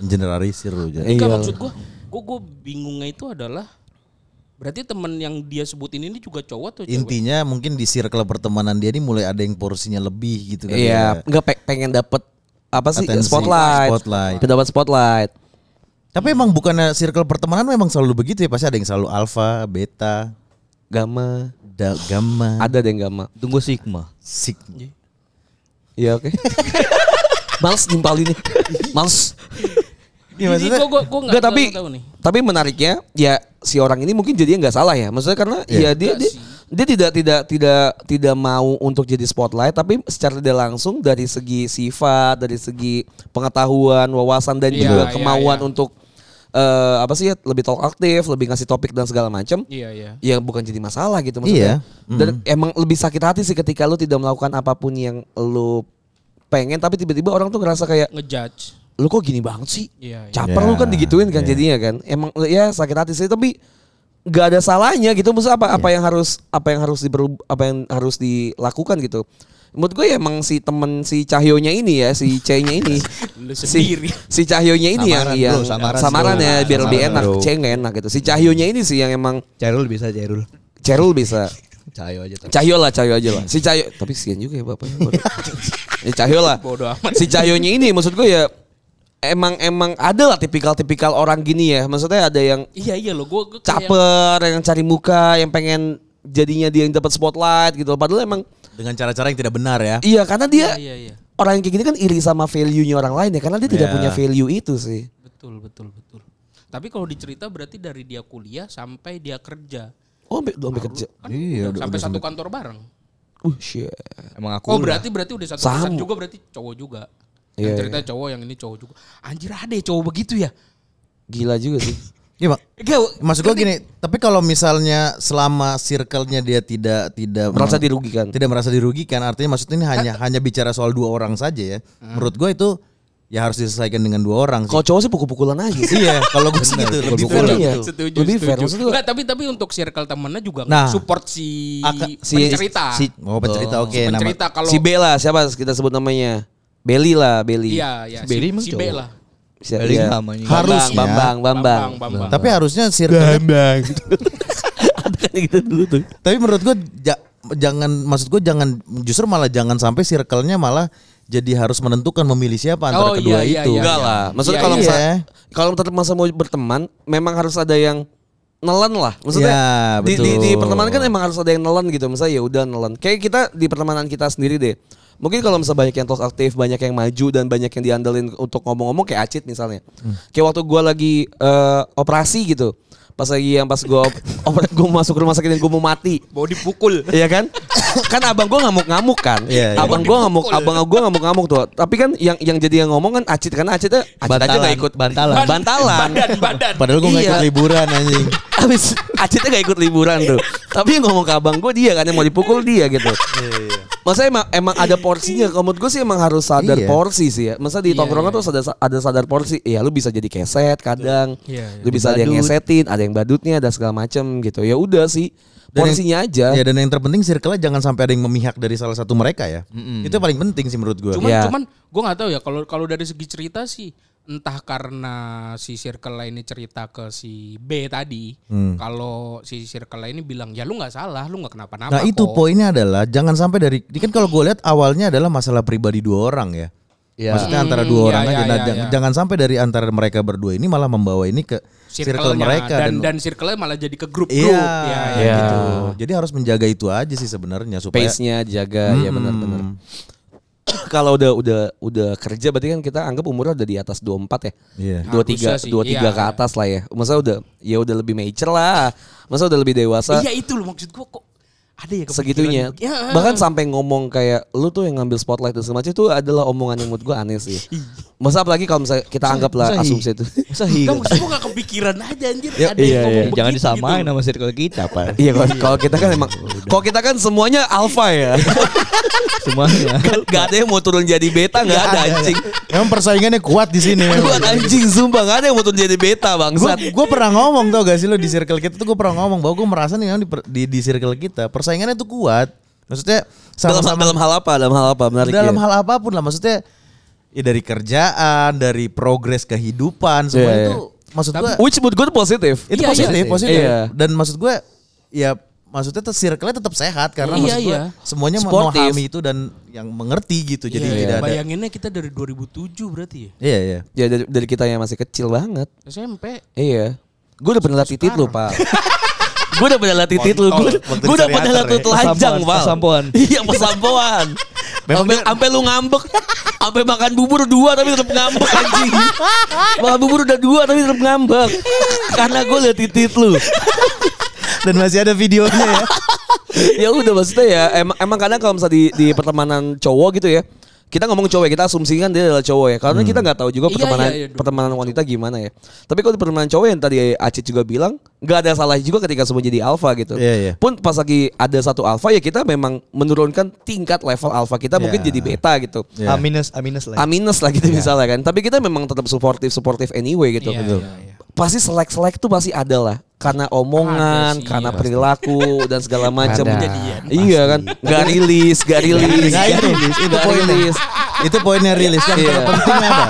Speaker 4: Generalisir lu. Jan.
Speaker 2: Iya.
Speaker 5: Enggak maksud gue, gue gue bingungnya itu adalah berarti temen yang dia sebutin ini juga cowok atau cewek?
Speaker 4: Intinya mungkin di circle pertemanan dia ini mulai ada yang porsinya lebih gitu kan.
Speaker 2: Iya,
Speaker 4: ya.
Speaker 2: nggak pe- pengen dapet apa sih
Speaker 4: Atensi.
Speaker 2: spotlight.
Speaker 4: Spotlight.
Speaker 2: Dapat spotlight.
Speaker 4: Tapi emang bukannya circle pertemanan memang selalu begitu ya? Pasti ada yang selalu alpha, beta,
Speaker 2: Gamma.
Speaker 4: da, gamma,
Speaker 2: Ada deh yang gamma.
Speaker 3: Tunggu Sigma.
Speaker 4: sig.
Speaker 2: Iya oke. [LAUGHS] Males nimpal ini. Males.
Speaker 5: Ini
Speaker 4: maksudnya-
Speaker 5: gue gue gue
Speaker 2: Enggak tapi
Speaker 5: tahu nih.
Speaker 2: tapi menariknya ya si orang ini mungkin jadinya nggak salah ya. Maksudnya karena ya dia dia, dia tidak tidak tidak tidak mau untuk jadi spotlight tapi secara tidak langsung dari segi sifat, dari segi pengetahuan, wawasan dan
Speaker 5: Iya,
Speaker 2: juga
Speaker 5: iya,
Speaker 2: kemauan
Speaker 5: iya.
Speaker 2: untuk eh, apa sih ya, lebih talk aktif, lebih ngasih topik dan segala macam.
Speaker 5: Iya iya.
Speaker 2: Ya bukan jadi masalah gitu maksudnya.
Speaker 4: Iya.
Speaker 2: Dan emang lebih sakit hati sih ketika lu tidak melakukan apa pun yang lu pengen tapi tiba-tiba orang tuh ngerasa kayak
Speaker 5: Ngejudge.
Speaker 2: Lu kok gini banget sih?
Speaker 5: Iya. iya.
Speaker 2: Caper
Speaker 4: Ya,
Speaker 2: lu kan digituin kan
Speaker 4: ya.
Speaker 2: jadinya kan. Emang ya sakit hati sih tapi nggak ada salahnya gitu. Maksudnya apa apa yang harus apa yang harus diberub apa yang harus dilakukan gitu. Menurut gue ya emang si temen si Cahyonya ini ya si C-nya ini [LAUGHS]
Speaker 5: Lu
Speaker 2: si,
Speaker 5: sendiri.
Speaker 2: si Cahyonya ini
Speaker 3: Samaran,
Speaker 2: yang yang
Speaker 3: bro, samaran,
Speaker 2: samaran,
Speaker 3: bro.
Speaker 2: ya biar lebih
Speaker 3: Samaran,
Speaker 2: enak
Speaker 3: bro.
Speaker 2: C nggak enak gitu. Si Cahyonya ini sih yang emang
Speaker 3: Cairul bisa Cairul.
Speaker 2: Cerul bisa. [LAUGHS]
Speaker 3: Cahyo aja tapi.
Speaker 2: Cahyo lah, Cahyo aja lah. Si Cahyo, tapi sian juga ya bapaknya. [LAUGHS] ya Cahyo lah.
Speaker 5: Bodoh amat.
Speaker 2: Si Cahyonya ini maksud gue ya emang emang ada lah tipikal-tipikal orang gini ya. Maksudnya ada yang
Speaker 5: Iya iya lo gue
Speaker 2: caper, yang cari muka, yang pengen jadinya dia yang dapat spotlight gitu. Padahal emang
Speaker 4: Dengan cara-cara yang tidak benar ya.
Speaker 2: iya karena dia
Speaker 5: Iya iya iya.
Speaker 2: orang yang kayak gini kan iri sama value-nya orang lain ya karena dia tidak
Speaker 4: Iya.
Speaker 2: punya value itu sih.
Speaker 5: Betul betul betul. Tapi kalau dicerita berarti dari dia kuliah sampai dia kerja.
Speaker 2: Oh, sampai sampai kerja.
Speaker 5: Kan
Speaker 4: Iya,
Speaker 5: udah sampai
Speaker 4: udah
Speaker 5: satu kantor bareng.
Speaker 2: Uh, shit.
Speaker 3: Emang aku
Speaker 5: Oh
Speaker 3: udah.
Speaker 5: berarti berarti udah satu
Speaker 2: Sama.
Speaker 5: juga berarti cowok juga.
Speaker 2: Iya,
Speaker 5: Yang cerita cowok yang ini cowok juga. Anjir ada ya cowok begitu ya?
Speaker 2: Gila juga sih. [LAUGHS]
Speaker 4: Iya, Pak.
Speaker 5: Gak,
Speaker 4: Maksud gua gini, tapi kalau misalnya selama circle-nya dia tidak tidak
Speaker 2: Merasa
Speaker 4: me-
Speaker 2: dirugikan.
Speaker 4: tidak merasa dirugikan, artinya maksudnya ini hanya hanya bicara soal dua orang saja ya. Menurut gua itu ya harus diselesaikan dengan dua orang sih.
Speaker 2: Kalau cowok sih pukul-pukulan aja sih.
Speaker 4: iya, kalau gue sih gitu, lebih fair
Speaker 2: Iya.
Speaker 5: Setuju,
Speaker 2: Lebih fair.
Speaker 5: Enggak, tapi tapi untuk circle temennya juga
Speaker 4: Nah.
Speaker 5: support si,
Speaker 4: Aka-
Speaker 2: si-
Speaker 5: pencerita.
Speaker 4: Si, oh, pencerita oke, nama
Speaker 5: pencerita kalau
Speaker 2: Si B lah, siapa kita sebut namanya? Belly lah, Belly.
Speaker 5: Iya, iya.
Speaker 3: Si Belly
Speaker 5: Si,
Speaker 3: emang
Speaker 5: si
Speaker 3: cowok.
Speaker 5: lah.
Speaker 2: Si-
Speaker 3: Belly
Speaker 2: iya.
Speaker 3: namanya.
Speaker 2: Bambang,
Speaker 4: Harusnya.
Speaker 2: Bambang, Bambang.
Speaker 5: Bambang.
Speaker 4: Tapi harusnya circle [LAUGHS]
Speaker 2: Ada kan gitu dulu tuh.
Speaker 4: Tapi menurut gue ja- jangan maksud gue jangan justru malah jangan sampai circle-nya malah jadi harus menentukan memilih siapa antara
Speaker 5: Oh,
Speaker 4: kedua
Speaker 5: iya, iya,
Speaker 4: itu.
Speaker 5: iya.
Speaker 2: Enggak lah. Maksudnya
Speaker 5: Iya,
Speaker 2: kalau
Speaker 4: iya.
Speaker 2: misal- kalau tetap masa mau berteman, memang harus ada yang nelen lah. Maksudnya
Speaker 4: Ya,
Speaker 2: di, di, di
Speaker 4: betul.
Speaker 2: pertemanan kan emang harus ada yang nelen gitu. Misalnya ya udah nelen. Kayak kita di pertemanan kita sendiri deh. Mungkin kalau misalnya banyak yang talk aktif, banyak yang maju dan banyak yang diandelin untuk ngomong-ngomong kayak Acit misalnya.
Speaker 4: Hmm.
Speaker 2: Kayak waktu gua lagi eh, operasi gitu. Pas lagi yang pas gua op- [LAUGHS] oper- gua masuk rumah sakit dan gua mau mati.
Speaker 5: Mau dipukul.
Speaker 2: Iya kan? [LAUGHS] [LAUGHS] kan abang gua ngamuk-ngamuk kan.
Speaker 4: Iya, iya.
Speaker 2: Abang gua ngamuk, abang gua ngamuk-ngamuk tuh. Tapi kan yang yang jadi yang ngomong kan Acit karena Acitnya Acit aja
Speaker 3: Bantalan,
Speaker 2: gak ikut
Speaker 3: bantalan.
Speaker 2: Bantalan.
Speaker 5: Badan, badan.
Speaker 4: Padahal gue gak
Speaker 2: Iya.
Speaker 4: ikut liburan anjing. [LAUGHS]
Speaker 2: Habis Acitnya gak ikut liburan tuh. Tapi yang ngomong ke abang gua dia kan yang mau dipukul dia gitu. Maksudnya emang, emang ada porsinya. Kalau menurut gue sih emang harus sadar
Speaker 4: Iya.
Speaker 2: porsi sih ya. Masa di
Speaker 5: Iya,
Speaker 2: tongkrongan
Speaker 5: iya.
Speaker 2: tuh ada ada sadar porsi. Iya, lu bisa jadi keset kadang.
Speaker 5: Iya, iya.
Speaker 2: Lu bisa ada yang ngesetin, ada yang badutnya, ada segala macem gitu. Ya udah sih.
Speaker 4: Dan yang-
Speaker 2: Porsinya aja.
Speaker 4: Ya dan yang terpenting circle-nya jangan sampai ada yang memihak dari salah satu mereka ya. Itu yang paling penting sih menurut gue.
Speaker 5: Cuman
Speaker 2: Iya.
Speaker 5: cuman gue nggak tahu ya kalau kalau dari segi cerita sih entah karena si circle lainnya cerita ke si B tadi,
Speaker 2: Hmm.
Speaker 5: kalau si circle lainnya bilang ya lu nggak salah, lu nggak kenapa-napa.
Speaker 4: Nah itu
Speaker 5: kok."
Speaker 4: poinnya adalah jangan sampai dari ini kan kalau gue lihat awalnya adalah masalah pribadi dua orang ya.
Speaker 3: Iya.
Speaker 4: Maksudnya antara
Speaker 5: Hmm,
Speaker 4: dua
Speaker 5: iya,
Speaker 4: orang
Speaker 5: iya,
Speaker 4: aja. Nah,
Speaker 5: iya,
Speaker 4: jang-
Speaker 5: iya.
Speaker 4: jangan sampai dari antara mereka berdua ini malah membawa ini ke circle, mereka
Speaker 5: dan dan circle-nya malah jadi ke grup-grup.
Speaker 4: Iya,
Speaker 5: ya, ya,
Speaker 2: Iya.
Speaker 4: gitu. Jadi harus menjaga itu aja sih sebenarnya supaya
Speaker 2: Pace-nya jaga ya
Speaker 4: Hmm.
Speaker 2: benar-benar. [COUGHS] kalau udah udah udah kerja berarti kan kita anggap umurnya udah di atas 24 ya.
Speaker 4: Iya.
Speaker 2: Dua tiga,
Speaker 5: Harusnya sih,
Speaker 2: dua tiga
Speaker 5: iya.
Speaker 2: ke atas lah ya. Masa udah ya udah lebih mature lah. Masa udah lebih dewasa.
Speaker 5: Iya itu loh maksud gua kok ada ya
Speaker 2: segitunya.
Speaker 5: gitu. Ya.
Speaker 2: Bahkan sampai ngomong kayak lu tuh yang ngambil spotlight dan semacam itu adalah omongan yang menurut gua aneh sih. Masa apalagi kalau misalnya kita anggaplah
Speaker 3: masa hi-
Speaker 2: asumsi itu.
Speaker 3: Masa hi-
Speaker 5: Enggak maksud gua gak kepikiran aja anjir
Speaker 3: Ya,
Speaker 5: ada
Speaker 3: iya,
Speaker 5: yang
Speaker 3: iya.
Speaker 5: ngomong
Speaker 3: Jangan
Speaker 5: begitu
Speaker 3: disamain
Speaker 5: gitu.
Speaker 3: sama circle kita, Pak.
Speaker 2: Iya kalau kita kan emang kalau kita kan semuanya alpha ya. [LAUGHS]
Speaker 3: Semuanya.
Speaker 2: Kan gak ada yang mau turun jadi beta nggak ada anjing.
Speaker 4: Emang persaingannya kuat di sini.
Speaker 2: Buat anjing sumpah gak ada yang mau turun jadi beta
Speaker 4: Gue
Speaker 2: bangsat.
Speaker 4: gue pernah ngomong tau gak sih lo di circle kita tuh gue pernah ngomong bahwa gue merasa nih di, di, di circle kita persaingannya tuh kuat. Maksudnya
Speaker 2: Dalam,
Speaker 4: sama-sama
Speaker 2: dalam hal apa? Dalam hal apa? Menarik
Speaker 4: dalam
Speaker 2: ya.
Speaker 4: hal apa pun lah maksudnya ya dari kerjaan, dari progres kehidupan semua
Speaker 2: Iya,
Speaker 4: itu maksud gue
Speaker 2: Which menurut gue tuh positif.
Speaker 4: itu
Speaker 5: Iya,
Speaker 4: positif,
Speaker 5: iya.
Speaker 4: positif.
Speaker 2: Iya.
Speaker 4: Dan maksud gue ya maksudnya tuh circle-nya tetap sehat karena
Speaker 5: Iya,
Speaker 4: maksud gue
Speaker 5: iya.
Speaker 4: semuanya
Speaker 2: Sportif.
Speaker 4: memahami itu dan yang mengerti gitu. Jadi
Speaker 5: Iya,
Speaker 4: tidak ada.
Speaker 5: bayanginnya kita dari 2007 berarti ya
Speaker 4: Iya iya.
Speaker 2: Ya dari, dari kita yang masih kecil banget.
Speaker 5: SMP
Speaker 2: Iya. Gue udah pernah liat titit lu, Pak. [LAUGHS] gue udah pernah liat titit lu. Gue gue udah pernah lu telanjang, Pak.
Speaker 3: pesampuan.
Speaker 2: Iya, pesampuan. Sampai sampai lu ngambek. Sampai makan bubur dua tapi tetap ngambek anjing. Makan bubur udah dua tapi tetap ngambek. Karena gue liat titit lu.
Speaker 4: Dan masih ada videonya ya.
Speaker 2: ya udah maksudnya ya emang emang kadang kalau misalnya di di pertemanan cowok gitu ya kita ngomong cowok ya kita asumsikan dia adalah cowok ya karena kita nggak tahu juga
Speaker 5: Iya,
Speaker 2: pertemanan
Speaker 5: iya, iya.
Speaker 2: pertemanan wanita gimana ya tapi kalau di pertemanan cowok yang tadi Acit juga bilang nggak ada salah juga ketika semua jadi alpha gitu
Speaker 4: Iya, iya.
Speaker 2: pun pas lagi ada satu alpha ya kita memang menurunkan tingkat level alpha kita mungkin
Speaker 4: Iya.
Speaker 2: jadi beta gitu
Speaker 4: Iya.
Speaker 3: A minus, A minus lah.
Speaker 2: A minus lah gitu misalnya kan tapi kita memang tetap supportive supportive anyway gitu
Speaker 5: Iya,
Speaker 2: Betul.
Speaker 5: iya, iya.
Speaker 2: pasti selek selek tuh pasti ada lah karena omongan
Speaker 5: sih,
Speaker 2: karena
Speaker 5: iya.
Speaker 2: perilaku dan segala macam. Iya kan? Nggak rilis nggak rilis.
Speaker 4: Nah,
Speaker 2: nggak
Speaker 4: itu,
Speaker 2: rilis.
Speaker 4: Itu
Speaker 2: rilis
Speaker 4: itu poinnya. Rilis. Yang
Speaker 2: Iya.
Speaker 4: terpenting adalah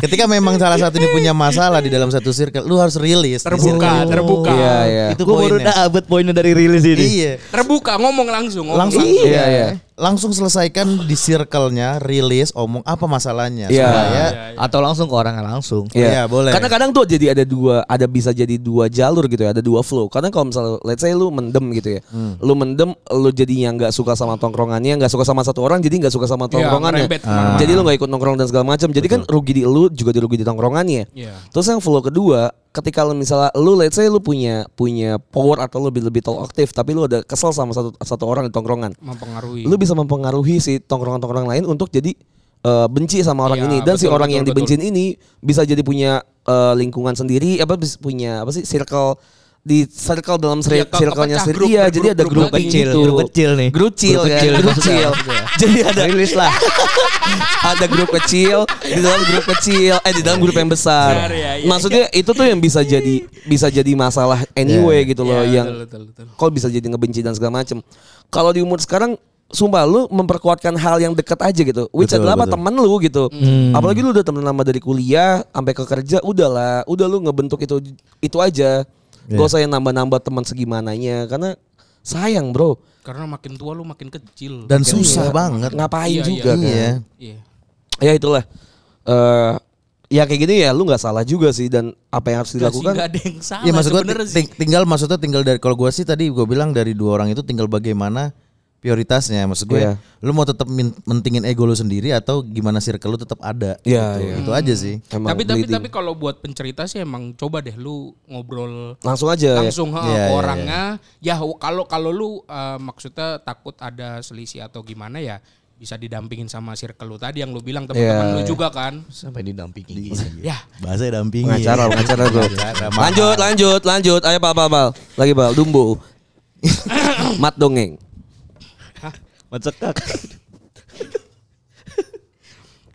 Speaker 4: ketika memang salah satu ini punya masalah di dalam satu circle lu harus rilis
Speaker 5: Terbuka, terbuka.
Speaker 2: iya iya.
Speaker 4: Itu
Speaker 3: Gue baru
Speaker 4: poinnya.
Speaker 3: dapet poinnya dari rilis ini.
Speaker 4: iya.
Speaker 5: Terbuka ngomong langsung ngomong
Speaker 4: langsung.
Speaker 2: Iya, iya.
Speaker 4: Langsung selesaikan di circle-nya rilis omong apa masalahnya
Speaker 2: Iya.
Speaker 4: supaya
Speaker 3: Atau langsung ke orangnya langsung.
Speaker 4: Iya, boleh.
Speaker 2: Karena kadang tuh jadi ada dua, ada bisa jadi dua jalur gitu ya, ada dua flow. Karena kalau misalnya, let's say lu mendem gitu ya,
Speaker 4: Hmm.
Speaker 2: lu mendem, lu jadinya nggak suka sama tongkrongannya, nggak suka sama satu orang, jadi nggak suka sama
Speaker 5: Iya,
Speaker 2: tongkrongannya.
Speaker 5: ngerembet ke mana-mana.
Speaker 2: jadi lu nggak ikut nongkrong dan segala macam. Jadi kan rugi di lu juga dirugi di tongkrongannya.
Speaker 5: Iya.
Speaker 2: Terus yang flow kedua, ketika lu misalnya lu let's say lu punya punya power atau lu lebih lebih aktif, tapi lu ada kesel sama satu satu orang di tongkrongan.
Speaker 5: Mempengaruhi.
Speaker 2: Lu bisa mempengaruhi si tongkrongan-tongkrongan lain untuk jadi eh, benci sama orang
Speaker 5: Iya,
Speaker 2: ini. Dan si
Speaker 5: betul,
Speaker 2: orang
Speaker 5: betul,
Speaker 2: yang
Speaker 5: betul.
Speaker 2: dibencin ini bisa jadi punya eh, lingkungan sendiri apa punya apa sih circle di circle dalam
Speaker 5: Iya, ke-
Speaker 2: circle-nya sendiri
Speaker 5: grup,
Speaker 2: ya jadi ada
Speaker 5: grup
Speaker 2: kecil
Speaker 3: Grup kecil nih.
Speaker 2: grup kecil
Speaker 3: Grup
Speaker 2: ya
Speaker 3: kecil,
Speaker 2: grup kecil
Speaker 3: Maksudnya. [LAUGHS]
Speaker 2: jadi ada
Speaker 3: Rilis lah. [LAUGHS]
Speaker 2: ada grup kecil di dalam grup kecil eh di dalam grup yang besar
Speaker 5: ya, iya,
Speaker 2: maksudnya itu tuh yang bisa jadi bisa jadi masalah anyway gitu loh
Speaker 5: Iya,
Speaker 2: yang kalau bisa jadi ngebenci dan segala macem. Kalau di umur sekarang Sumpah lu memperkuatkan hal yang dekat aja gitu Which
Speaker 4: Betul,
Speaker 2: adalah apa
Speaker 4: betul.
Speaker 2: temen lu gitu
Speaker 3: Hmm.
Speaker 2: Apalagi lu udah temen lama dari kuliah Sampai ke kerja Udahlah Udah lu ngebentuk itu itu aja Gak usah yang nambah-nambah teman segimananya Karena sayang bro.
Speaker 5: Karena makin tua lu makin kecil.
Speaker 4: Dan susah banget.
Speaker 2: Ngapain
Speaker 5: Iya,
Speaker 2: juga
Speaker 4: iya.
Speaker 2: kan
Speaker 5: iya.
Speaker 2: Ya itulah. Eh Ya kayak gini ya lu gak salah juga sih Dan apa yang harus
Speaker 5: Nggak sih,
Speaker 2: dilakukan.
Speaker 5: nggak ada yang salah
Speaker 4: Iya maksud gua
Speaker 5: sebenarnya
Speaker 4: ti-
Speaker 5: sih.
Speaker 4: tinggal maksudnya tinggal dari kalau gua sih tadi gua bilang dari dua orang itu tinggal bagaimana prioritasnya maksud gue
Speaker 2: Iya.
Speaker 4: lu mau tetap mentingin ego lu sendiri atau gimana circle lu tetap ada
Speaker 2: Iya,
Speaker 4: gitu.
Speaker 2: iya.
Speaker 4: itu aja sih
Speaker 2: Emang
Speaker 5: tapi tapi
Speaker 2: bleeding.
Speaker 5: tapi kalau buat pencerita sih emang coba deh lu ngobrol
Speaker 2: Langsung aja ya.
Speaker 5: langsung ha,
Speaker 4: Iya,
Speaker 5: ke
Speaker 4: iya,
Speaker 5: orangnya ya kalau kalau lu eh, maksudnya takut ada selisih atau gimana ya bisa didampingin sama circle lu tadi yang lu bilang teman-teman
Speaker 2: Iya,
Speaker 5: lu
Speaker 2: iya.
Speaker 5: juga kan
Speaker 3: Sampai didampingi.
Speaker 5: ya
Speaker 4: bahasa dampingi
Speaker 2: Pengacara, pengacara
Speaker 4: mahal.
Speaker 2: lanjut, lanjut, lanjut. Ayo Pak, Pak, Pak. Lagi Pak, Dumbo. [COUGHS] Mat dongeng.
Speaker 3: Mencekak.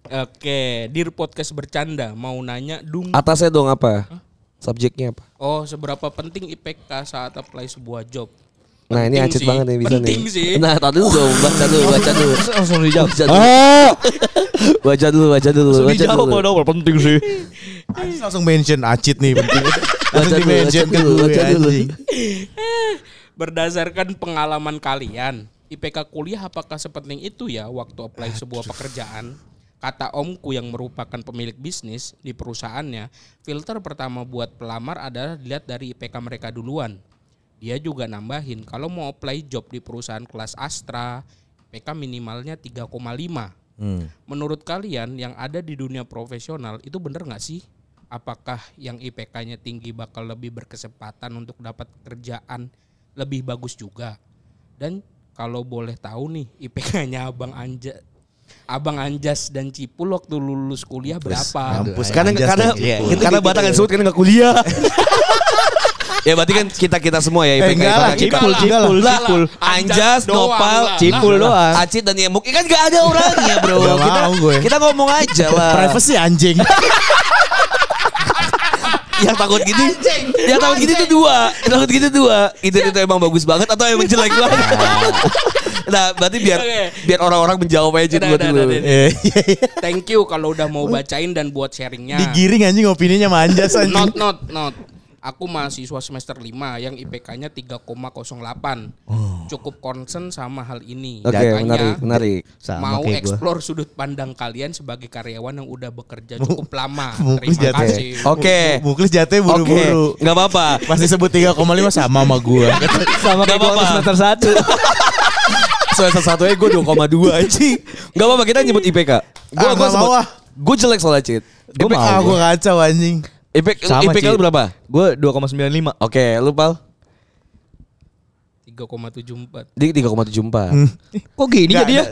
Speaker 5: oke dir podcast bercanda mau nanya dung
Speaker 2: Atasnya dong apa? Subjeknya apa?
Speaker 5: oh seberapa penting IPK saat apply sebuah job
Speaker 2: Nah ini
Speaker 5: Penting
Speaker 2: acit
Speaker 5: sih.
Speaker 2: banget nih bisa
Speaker 5: Penting
Speaker 2: nih.
Speaker 5: sih.
Speaker 2: Nah tadi dulu dong, baca dulu, baca dulu. [LAUGHS]
Speaker 3: Langsung dijawab.
Speaker 2: Baca dulu. [LAUGHS] Baca dulu, baca dulu,
Speaker 3: Langsung
Speaker 2: baca
Speaker 3: dijawab
Speaker 2: dulu.
Speaker 3: dong, penting sih.
Speaker 4: Anjing langsung mention acit nih penting
Speaker 2: Baca [LAUGHS] dulu, baca dulu, baca dulu.
Speaker 4: anjing.
Speaker 5: berdasarkan pengalaman kalian IPK kuliah apakah sepenting itu ya waktu apply sebuah pekerjaan Kata omku yang merupakan pemilik bisnis di perusahaannya, filter pertama buat pelamar adalah dilihat dari IPK mereka duluan. Dia juga nambahin, kalau mau apply job di perusahaan kelas Astra, IPK minimalnya 3,5. Menurut kalian yang ada di dunia profesional itu bener nggak sih? Apakah yang IPK-nya tinggi bakal lebih berkesempatan untuk dapat kerjaan lebih bagus juga? Dan kalau boleh tahu nih IPK-nya Abang Anja Abang Anjas dan Cipul waktu lulus kuliah berapa?
Speaker 4: Mampus
Speaker 2: Karena
Speaker 4: Anjas
Speaker 2: karena
Speaker 4: dan Cipul.
Speaker 2: karena Batang yang sebut kan nggak kuliah. [LAUGHS] ya berarti kan kita kita semua ya IPK
Speaker 4: enggak lah,
Speaker 2: kita.
Speaker 3: Cipul,
Speaker 5: lah,
Speaker 3: Cipul. Cipul.
Speaker 2: Anjas,
Speaker 5: doang
Speaker 2: Nopal,
Speaker 5: lah.
Speaker 3: Cipul
Speaker 5: Lah,
Speaker 3: doang.
Speaker 2: Acit dan Yemuk kan gak ada orangnya bro.
Speaker 4: Nggak
Speaker 2: kita,
Speaker 4: mau gue.
Speaker 2: kita ngomong aja lah.
Speaker 4: Privacy anjing. [LAUGHS]
Speaker 2: yang takut gini, yang takut gini tuh dua, yang takut gini dua. Itu itu emang bagus banget atau emang jelek banget. nah berarti biar
Speaker 5: Oke.
Speaker 2: biar orang-orang menjawab aja
Speaker 5: Udah,
Speaker 2: buat
Speaker 5: udah,
Speaker 2: dulu.
Speaker 4: iya, iya.
Speaker 5: Thank you kalau udah mau bacain dan buat sharingnya.
Speaker 4: Digiring anjing opininya anjing.
Speaker 5: Not not not. Aku mahasiswa semester 5 yang IPK-nya 3,08. Cukup concern sama hal ini.
Speaker 2: Oke
Speaker 5: Makanya
Speaker 2: menarik menarik.
Speaker 3: Sama
Speaker 5: mau
Speaker 3: kayak gua.
Speaker 5: explore sudut pandang kalian sebagai karyawan yang udah bekerja cukup lama. [LAUGHS]
Speaker 4: Muklis
Speaker 5: Terima
Speaker 4: jatuh.
Speaker 5: kasih.
Speaker 2: Oke.
Speaker 4: Muklis jatuh buru-buru.
Speaker 2: Oke, nggak apa-apa.
Speaker 4: Pas disebut 3,5 sama sama gua. [LAUGHS]
Speaker 3: Sama kayak gua semester satu. [LAUGHS]
Speaker 2: Semester satu aja gue 2,2 anjing. Gak apa-apa kita nyebut IPK. Gue
Speaker 4: Ah,
Speaker 2: gue
Speaker 4: mau ah.
Speaker 2: Gue jelek soalnya Cit.
Speaker 3: Gua
Speaker 4: IPK
Speaker 3: mau,
Speaker 4: gua
Speaker 3: gua.
Speaker 4: kacau anjing.
Speaker 2: IPK,
Speaker 3: Sama,
Speaker 2: IPK lu berapa?
Speaker 3: Gue 2,95.
Speaker 2: Oke, lu Pal?
Speaker 5: 3,74.
Speaker 2: Di 3,74.
Speaker 3: Kok gini
Speaker 4: Nggak
Speaker 3: jadinya?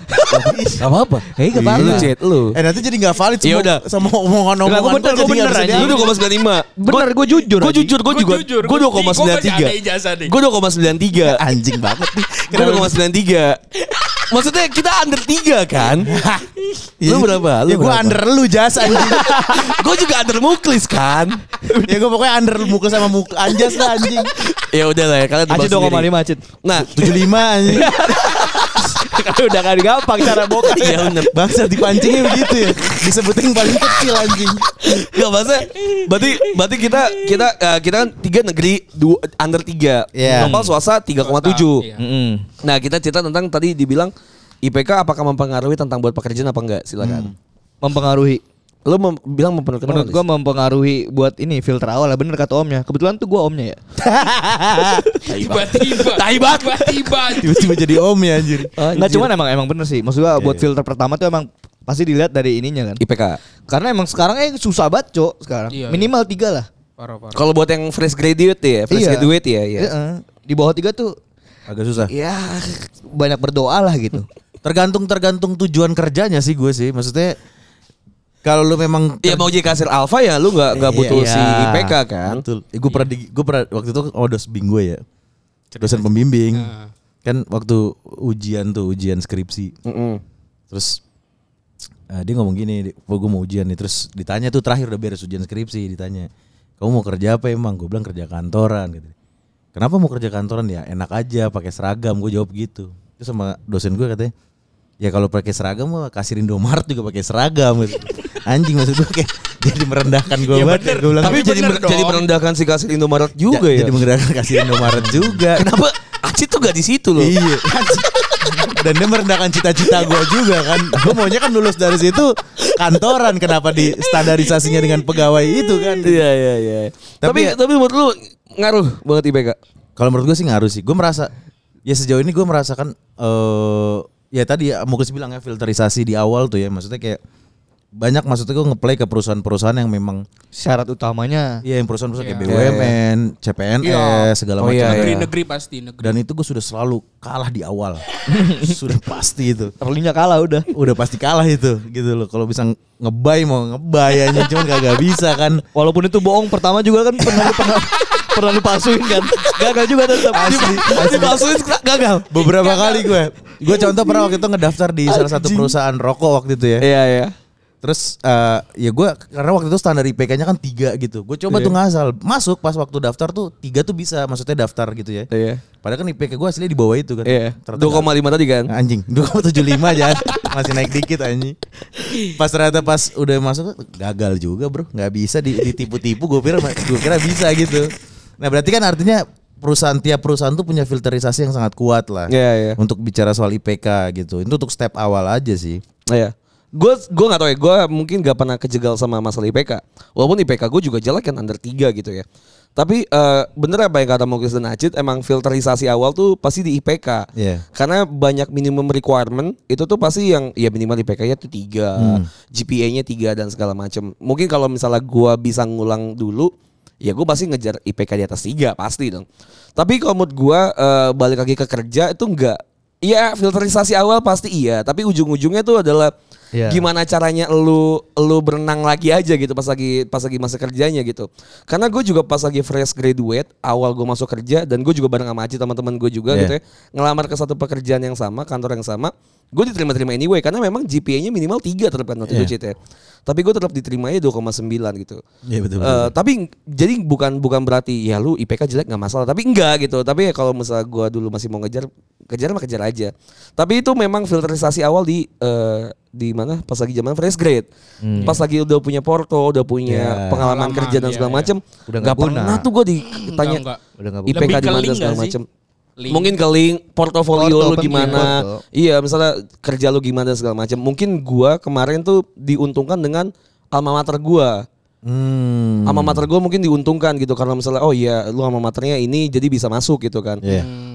Speaker 2: Gak apa-apa.
Speaker 3: Hei, gak
Speaker 2: Lu
Speaker 3: apa-apa.
Speaker 2: Cit, lu.
Speaker 4: Eh nanti jadi gak valid
Speaker 2: Ya
Speaker 4: semua
Speaker 2: udah.
Speaker 4: sama omongan-omongan
Speaker 3: gua bener,
Speaker 4: gua
Speaker 3: gua
Speaker 4: jadi nggak
Speaker 3: bener aja.
Speaker 2: Lu
Speaker 4: diambil.
Speaker 2: 2,95.
Speaker 3: Bener, gue jujur
Speaker 2: Gue jujur, gue
Speaker 5: Gua
Speaker 2: juga.
Speaker 5: jujur,
Speaker 2: Gue
Speaker 5: gua- gua masih ada ijazah nih.
Speaker 2: 2,93. Gue 2,93.
Speaker 4: Anjing banget nih.
Speaker 2: Gue 2,93. Maksudnya kita under 3 kan? [LAUGHS] Lu berapa? Lu
Speaker 4: ya gua
Speaker 2: berapa?
Speaker 4: under lu jas anjing. [LAUGHS]
Speaker 2: Gue juga under muklis kan?
Speaker 4: ya gua pokoknya under mukul sama mukul anjas lah anjing.
Speaker 2: ya udah lah ya kalian tebak
Speaker 3: Acit
Speaker 2: sendiri.
Speaker 3: 2,5 Acit.
Speaker 2: Nah,
Speaker 4: 75 anjing. [LAUGHS]
Speaker 3: Kan udah kan gampang cara bokap.
Speaker 2: Iya bener.
Speaker 4: Bangsa dipancingnya begitu ya. Disebutin paling kecil anjing.
Speaker 2: Gak maksudnya Berarti berarti kita kita eh, kita kan tiga negeri dua, under tiga.
Speaker 4: Iya.
Speaker 2: Global swasta 3,7.
Speaker 5: Iya.
Speaker 3: Mm-mm.
Speaker 2: Nah kita cerita tentang tadi dibilang IPK apakah mempengaruhi tentang buat pekerjaan apa enggak? Silakan.
Speaker 3: Mempengaruhi.
Speaker 2: Lo mem- bilang mempengaruhi.
Speaker 3: Menurut
Speaker 2: Lis?
Speaker 3: mempengaruhi buat ini filter awal lah bener kata omnya. Kebetulan tuh gua omnya ya.
Speaker 5: Tiba-tiba. Tiba-tiba.
Speaker 4: Tiba-tiba jadi om ya anjir.
Speaker 3: Enggak cuman emang emang bener sih. Maksud gua buat filter pertama tuh emang pasti dilihat dari ininya kan.
Speaker 2: IPK.
Speaker 3: Karena emang sekarang eh susah banget, Cok, sekarang.
Speaker 5: Iya,
Speaker 3: Minimal tiga lah.
Speaker 2: Kalau buat yang fresh graduate ya, fresh
Speaker 3: Iya.
Speaker 2: graduate ya, ya.
Speaker 3: Heeh. Di bawah tiga tuh
Speaker 4: Agak susah.
Speaker 3: ya banyak berdoa lah gitu. [LAUGHS]
Speaker 4: Tergantung tergantung tujuan kerjanya sih gue sih. Maksudnya kalau lu memang
Speaker 2: Iya mau jadi kasir alfa ya, lu nggak nggak butuh
Speaker 4: Iya.
Speaker 2: si IPK kan?
Speaker 4: Betul. Eh, gue pernah di, gue pernah waktu itu oh dos bing gue ya. Dosen pembimbing. Kan waktu ujian tuh, ujian skripsi.
Speaker 2: Mm-mm.
Speaker 4: Terus eh, dia ngomong gini, gue mau ujian nih. Terus ditanya tuh terakhir udah beres ujian skripsi, ditanya, kamu mau kerja apa emang? Gue bilang kerja kantoran. Gitu. Kenapa mau kerja kantoran ya? Enak aja, pakai seragam. Gue jawab gitu. Terus sama dosen gue katanya, ya kalau pakai seragam mah kasir Indomaret juga pakai seragam. Gitu. Anjing maksud gue kayak jadi merendahkan gue
Speaker 5: Ya
Speaker 4: banget. Gue bilang,
Speaker 2: Tapi jadi mer- jadi merendahkan si kasir Indomaret juga
Speaker 4: Ja-
Speaker 2: ya.
Speaker 4: Jadi merendahkan kasir Indomaret juga. [LAUGHS]
Speaker 2: Kenapa Acit tuh gak di situ loh?
Speaker 4: Iya. Dan dia merendahkan cita-cita gue juga kan. Gue maunya kan lulus dari situ kantoran. Kenapa di standarisasinya dengan pegawai itu kan?
Speaker 2: Iya iya iya. Tapi
Speaker 4: Tapi-
Speaker 2: tapi, menurut lu ngaruh banget IPK.
Speaker 4: Kalau menurut gue sih ngaruh sih. Gue merasa ya sejauh ini gue merasakan eh ya tadi ya Muklis bilang ya filterisasi di awal tuh ya. Maksudnya kayak banyak maksudnya gue ngeplay ke perusahaan-perusahaan yang memang
Speaker 3: Syarat utamanya
Speaker 4: ya yang perusahaan-perusahaan kayak
Speaker 5: Iya.
Speaker 4: BUMN, CPNS,
Speaker 5: Iya.
Speaker 4: segala
Speaker 2: Oh,
Speaker 4: macam.
Speaker 2: iya, iya.
Speaker 5: Negeri-negeri pasti negeri.
Speaker 4: Dan itu gue sudah selalu kalah di awal. [LAUGHS] sudah pasti itu.
Speaker 3: early-nya kalah udah.
Speaker 4: udah pasti kalah itu gitu loh kalau bisa ngebay mau ngebay aja cuman kagak bisa kan
Speaker 3: Walaupun itu bohong pertama juga kan pernah pernah [LAUGHS] pernah dipalsuin kan. Gagal juga tetap.
Speaker 4: asli asli
Speaker 2: Dipalsuin gagal.
Speaker 4: beberapa kali gue gue contoh pernah waktu itu ngedaftar di salah satu perusahaan rokok waktu itu ya
Speaker 2: Iya iya.
Speaker 4: terus eh, ya gue karena waktu itu standar IPK-nya kan tiga gitu gue coba tuh ngasal masuk pas waktu daftar tuh tiga tuh bisa maksudnya daftar gitu ya
Speaker 2: Iya.
Speaker 4: padahal kan IPK gue asli di bawah itu kan
Speaker 2: Iya.
Speaker 4: Ternyata
Speaker 2: 2,5 tadi kan.
Speaker 4: anjing 2,75 aja [LAUGHS] masih naik dikit anjing pas ternyata pas udah masuk gagal juga bro nggak bisa di- ditipu-tipu gue kira gue kira bisa gitu nah berarti kan artinya perusahaan tiap perusahaan tuh punya filterisasi yang sangat kuat lah
Speaker 2: Iya iya.
Speaker 4: untuk bicara soal IPK gitu. Itu untuk step awal aja sih.
Speaker 2: Iya. gue gue nggak tahu ya gue mungkin gak pernah kejegal sama masalah IPK walaupun IPK gue juga jelek kan under 3 gitu ya. Tapi eh, bener apa yang kata Muklis dan Acit emang filterisasi awal tuh pasti di IPK
Speaker 4: Iya.
Speaker 2: karena banyak minimum requirement itu tuh pasti yang ya minimal IPK-nya tuh tiga GPA-nya tiga dan segala macam mungkin kalau misalnya gue bisa ngulang dulu ya gue pasti ngejar IPK di atas tiga pasti dong tapi kalau menurut gue eh, balik lagi ke kerja itu enggak Iya filterisasi awal pasti iya tapi ujung-ujungnya tuh adalah
Speaker 3: Iya.
Speaker 2: gimana caranya lu lu berenang lagi aja gitu pas lagi pas lagi masa kerjanya gitu karena gue juga pas lagi fresh graduate awal gue masuk kerja dan gue juga bareng sama Aci teman-teman gue juga
Speaker 4: Iya.
Speaker 2: gitu ya ngelamar ke satu pekerjaan yang sama kantor yang sama gue diterima-terima anyway karena memang GPA-nya minimal 3 tetap kan waktu
Speaker 4: Iya.
Speaker 2: itu Cit, ya tapi gue tetap diterimanya 2,9 gitu
Speaker 4: Iya betul.
Speaker 2: Eh, tapi jadi bukan bukan berarti ya lu IPK jelek nggak masalah tapi enggak gitu tapi ya kalau misalnya gua dulu masih mau ngejar kejar mah kejar aja tapi itu memang filterisasi awal di eh, di mana pas lagi zaman fresh grade pas lagi udah punya porto udah punya
Speaker 4: Ya.
Speaker 2: pengalaman
Speaker 5: Pengalaman,
Speaker 2: kerja dan
Speaker 5: iya,
Speaker 2: segala
Speaker 5: iya.
Speaker 2: macam
Speaker 3: Udah
Speaker 2: nggak
Speaker 3: nggak guna.
Speaker 2: pernah tuh gua ditanya
Speaker 5: enggak.
Speaker 3: Udah nggak
Speaker 2: IPK di mana segala macam
Speaker 5: Link.
Speaker 2: mungkin ke link portofolio
Speaker 3: Porto
Speaker 2: lu gimana
Speaker 3: porto.
Speaker 2: iya misalnya kerja lu gimana segala macam mungkin gua kemarin tuh diuntungkan dengan alma mater gua
Speaker 4: Hmm.
Speaker 2: alma mater gue mungkin diuntungkan gitu karena misalnya oh iya lu alma maternya ini jadi bisa masuk gitu kan
Speaker 4: Iya.
Speaker 5: Hmm,